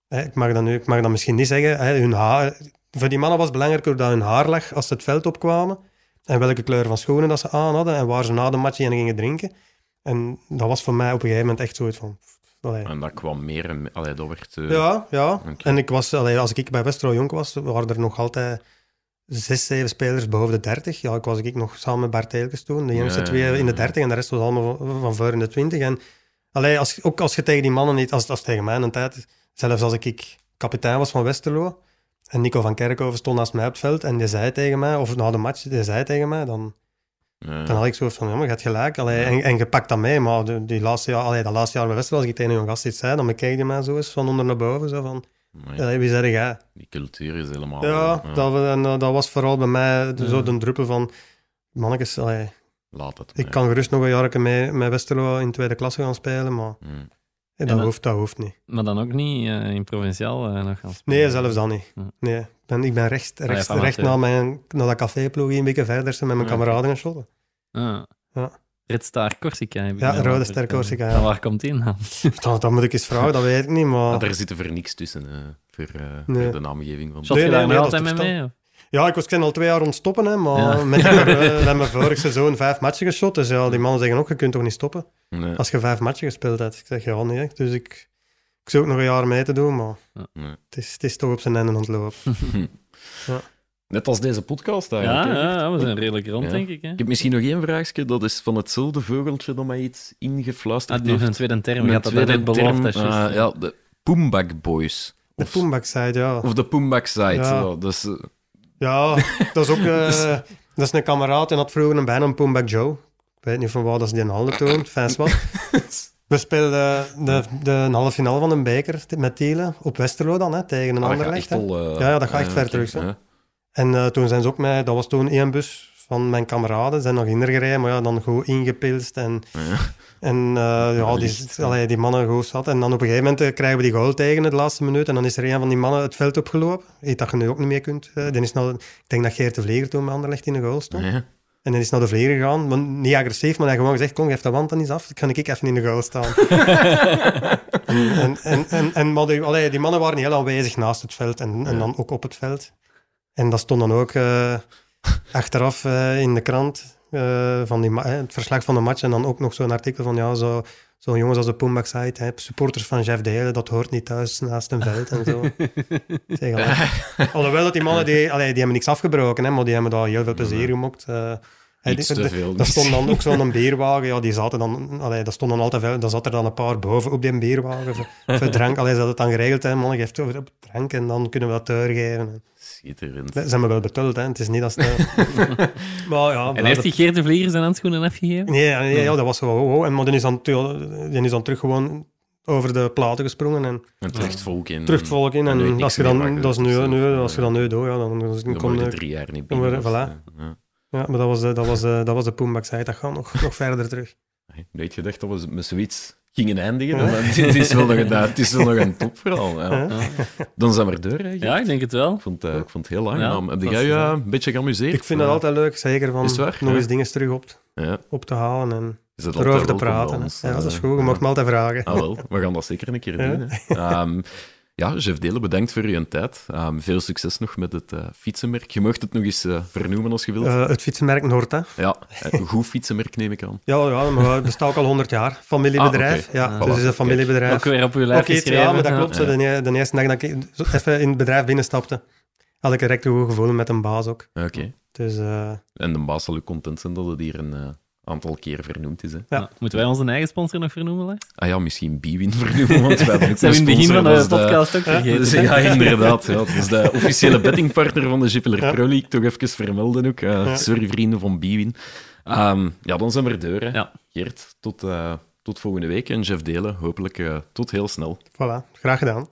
hè, ik, mag dat nu, ik mag dat misschien niet zeggen, hè, hun haar, voor die mannen was het belangrijker dat hun haar lag als ze het veld opkwamen. En welke kleur van schoenen dat ze aan hadden en waar ze na de match in gingen drinken. En dat was voor mij op een gegeven moment echt zoiets van... allee. En dat kwam meer en meer. Allee, dat werd. eh, Ja, ja. En ik was, allee, als ik bij Westerlo jong was, waren er nog altijd zes, zeven spelers boven de 30. Ja, ik was ik nog samen met Bart Eelkes toen. De jongste Ja, twee in de ja. 30 en de rest was allemaal van, voor in de 20. En allee, als, ook als je tegen die mannen niet, als, als tegen mij een tijd, zelfs als ik, ik kapitein was van Westerlo en Nico van Kerkhoven stond naast mij op het veld en die zei tegen mij, of na de match, die zei tegen mij, dan, ja. dan had ik zo van, ja, maar je hebt gelijk. Allee, en, en je pakt dat mee, maar die, die laatste jaar, allee, dat laatste jaar bij Westerlo, als ik tegen een jong gast iets zei, dan bekeek hij mij zo eens van onder naar boven, zo van, allee, wie zeg jij? Die cultuur is helemaal. Ja, Dat, we- en, eh, dat was vooral bij mij de- Ja. zo de druppel van... Mannetjes, allee, Laat het. ik kan gerust nog een jaar mee, met Westerlo in tweede klasse gaan spelen, maar dat, dan- hoeft, dat hoeft niet. Maar dan ook niet eh, in provinciaal eh, nog gaan spelen. Nee, zelfs dan niet. Ja. Nee, ben, ik ben recht, ja, recht, amateur. naar, mijn, naar dat caféploeg een beetje verder zijn met mijn Ja. kameraden gaan shotten. Ah. Ja. Red Star Corsica. heb je Ja, Rode Ster. Corsica, ja. Waar komt die dan? Dat, dat moet ik eens vragen, dat weet ik niet, maar... Ah, daar zitten voor niks tussen, eh, voor, eh, Nee. voor de naamgeving van. Nee, je nee, daar nee, altijd mee mee? of? Ja, ik was al twee jaar ontstoppen, hè, maar Ja. met die, eh, we hebben vorig seizoen vijf matchen geschot. Dus ja, die mannen zeggen ook, je kunt toch niet stoppen Nee, als je vijf matchen gespeeld hebt. Ik zeg, ja, nee. Dus ik, ik zou ook nog een jaar mee te doen, maar nee. het is, het is toch op zijn einde ontlopen. Net als deze podcast Ja, eigenlijk. ja, ja, we zijn redelijk rond, Ja. denk ik. Hè? Ik heb misschien nog één vraagje. Dat is van hetzelfde vogeltje dat mij iets ingefluisterd Ah, nog heeft. een tweede term. Had dat tweede net beloofd. term, juist, eh, ja, de Poombak Boys. De Of, side, ja. of de Poombak Side. Ja. Ja. Dus, eh, Ja, dat is ook... eh, dat is een kameraad en had vroeger een bijnaam Poembak Joe. Ik weet niet van waar dat ze die een handen toont, fans was. We speelden de, de, een halve finale van een beker met Tielen op Westerlo dan, hè, tegen een ah, ander licht. al, eh, Ja, ja, dat gaat echt eh, ver terug, hè. En eh, toen zijn ze ook met, dat was toen één bus van mijn kameraden, zijn nog ingereden, maar ja, dan goed ingepilst en, en ja, die, allee, die mannen goed zat. En dan op een gegeven moment krijgen we die goal tegen de laatste minuut en dan is er een van die mannen het veld opgelopen. Iets dat je nu ook niet meer kunt. Is nou, ik denk dat Geert de Vlieger toen bij Anderlecht in de goal stond. Ja. En dan is naar de vlieger gegaan, maar niet agressief, maar hij gewoon gezegd, kom, geef de wand dan eens af, dan kan ik even in de goal staan. en, en, en, en, maar die, allee, die mannen waren heel aanwezig naast het veld en, en dan ook op het veld. En dat stond dan ook eh, achteraf eh, in de krant, eh, van die het verslag van de match. En dan ook nog zo'n artikel van, ja, zo, zo'n jongens als de Poombak site, supporters van Jeff Delen, dat hoort niet thuis naast een veld en zo. Zeg, allee. Alhoewel dat die mannen, die, allee, die hebben niks afgebroken, hè, maar die hebben daar heel veel plezier gemokt. Hey, Iets die- te de- veel. Daar stond dan ook zo'n bierwagen, ja, die zaten dan, allee, dat stond dan altijd daar zat er dan een paar boven op die bierwagen voor, voor drank. Allee, ze hadden het dan geregeld, hè, man, geeft over op drank en dan kunnen we dat doorgeven. Schitterend. Ze hebben wel betuld, hè, het is niet dat ze... maar ja, En heeft die Geert de Vlieger zijn handschoenen afgegeven? Nee, ja, nee, ja, dat was zo, oh, oh. En, maar die is, dan, die is dan terug gewoon over de platen gesprongen en En terug het volk in. terug het volk in. En als je dan, dat is nu, nu, eh, als je dan nu doet, ja, dan, dan, Dan kom je je... drie jaar niet binnen. je- voilà. eh, ja. Ja, maar dat was, de- dat was, de- dat was de Poombak site, dat gaat nog, nog verder terug. Nee, Nooit gedacht dat we met zoiets gingen eindigen. maar Het is wel nog een, het is wel nog een topverhaal. Ja. Ja. Dan zijn we er door. Hè. Ja, ik denk het wel. Ik vond, eh, ik vond het heel aangenaam. Ja, Heb jij je een beetje geamuseerd? Ik vind het altijd leuk, zeker van nog Ja. eens dingen terug op, Ja, op te halen en erover te praten. ons. Ja, dat is goed, je mag me altijd vragen. Ah, wel, we gaan dat zeker een keer Ja. doen. Hè. Ehm, ja, Jeff Delen, bedankt voor uw tijd. Ehm, veel succes nog met het eh, fietsenmerk. Je mocht het nog eens eh, vernoemen als je wilt. Eh, het fietsenmerk Noord, hè. ja, een goed fietsenmerk neem ik aan. Ja, ja, maar het bestaat ook al 100 jaar. Familiebedrijf. Ah. Ja, Ah. dus het is een familiebedrijf. Ook weer op uw lijf geschreven. ja, maar dat klopt. Ja. De, de eerste dag dat ik even in het bedrijf binnenstapte, had ik direct een goed gevoel met een baas ook. Oké. Dus eh, En de baas zal ook content zijn dat het hier een eh, aantal keer vernoemd is. Hè. Ja. Ja. Moeten wij onze eigen sponsor nog vernoemen? Hè? Ah ja, misschien Biwin vernoemen, want wij hebben ook Zijn we in het begin van de is podcast ook Ja, vergeten? Dus, ja, inderdaad. Ja. Is de officiële bettingpartner van de Jupiler Ja. Pro League. Toch even vermelden ook. Eh, Ja. Sorry, vrienden van Biwin. Ehm, ja, dan zijn we er deur. hè. Geert, tot, eh, tot volgende week. En Jeff Delen, hopelijk eh, tot heel snel. voilà, graag gedaan.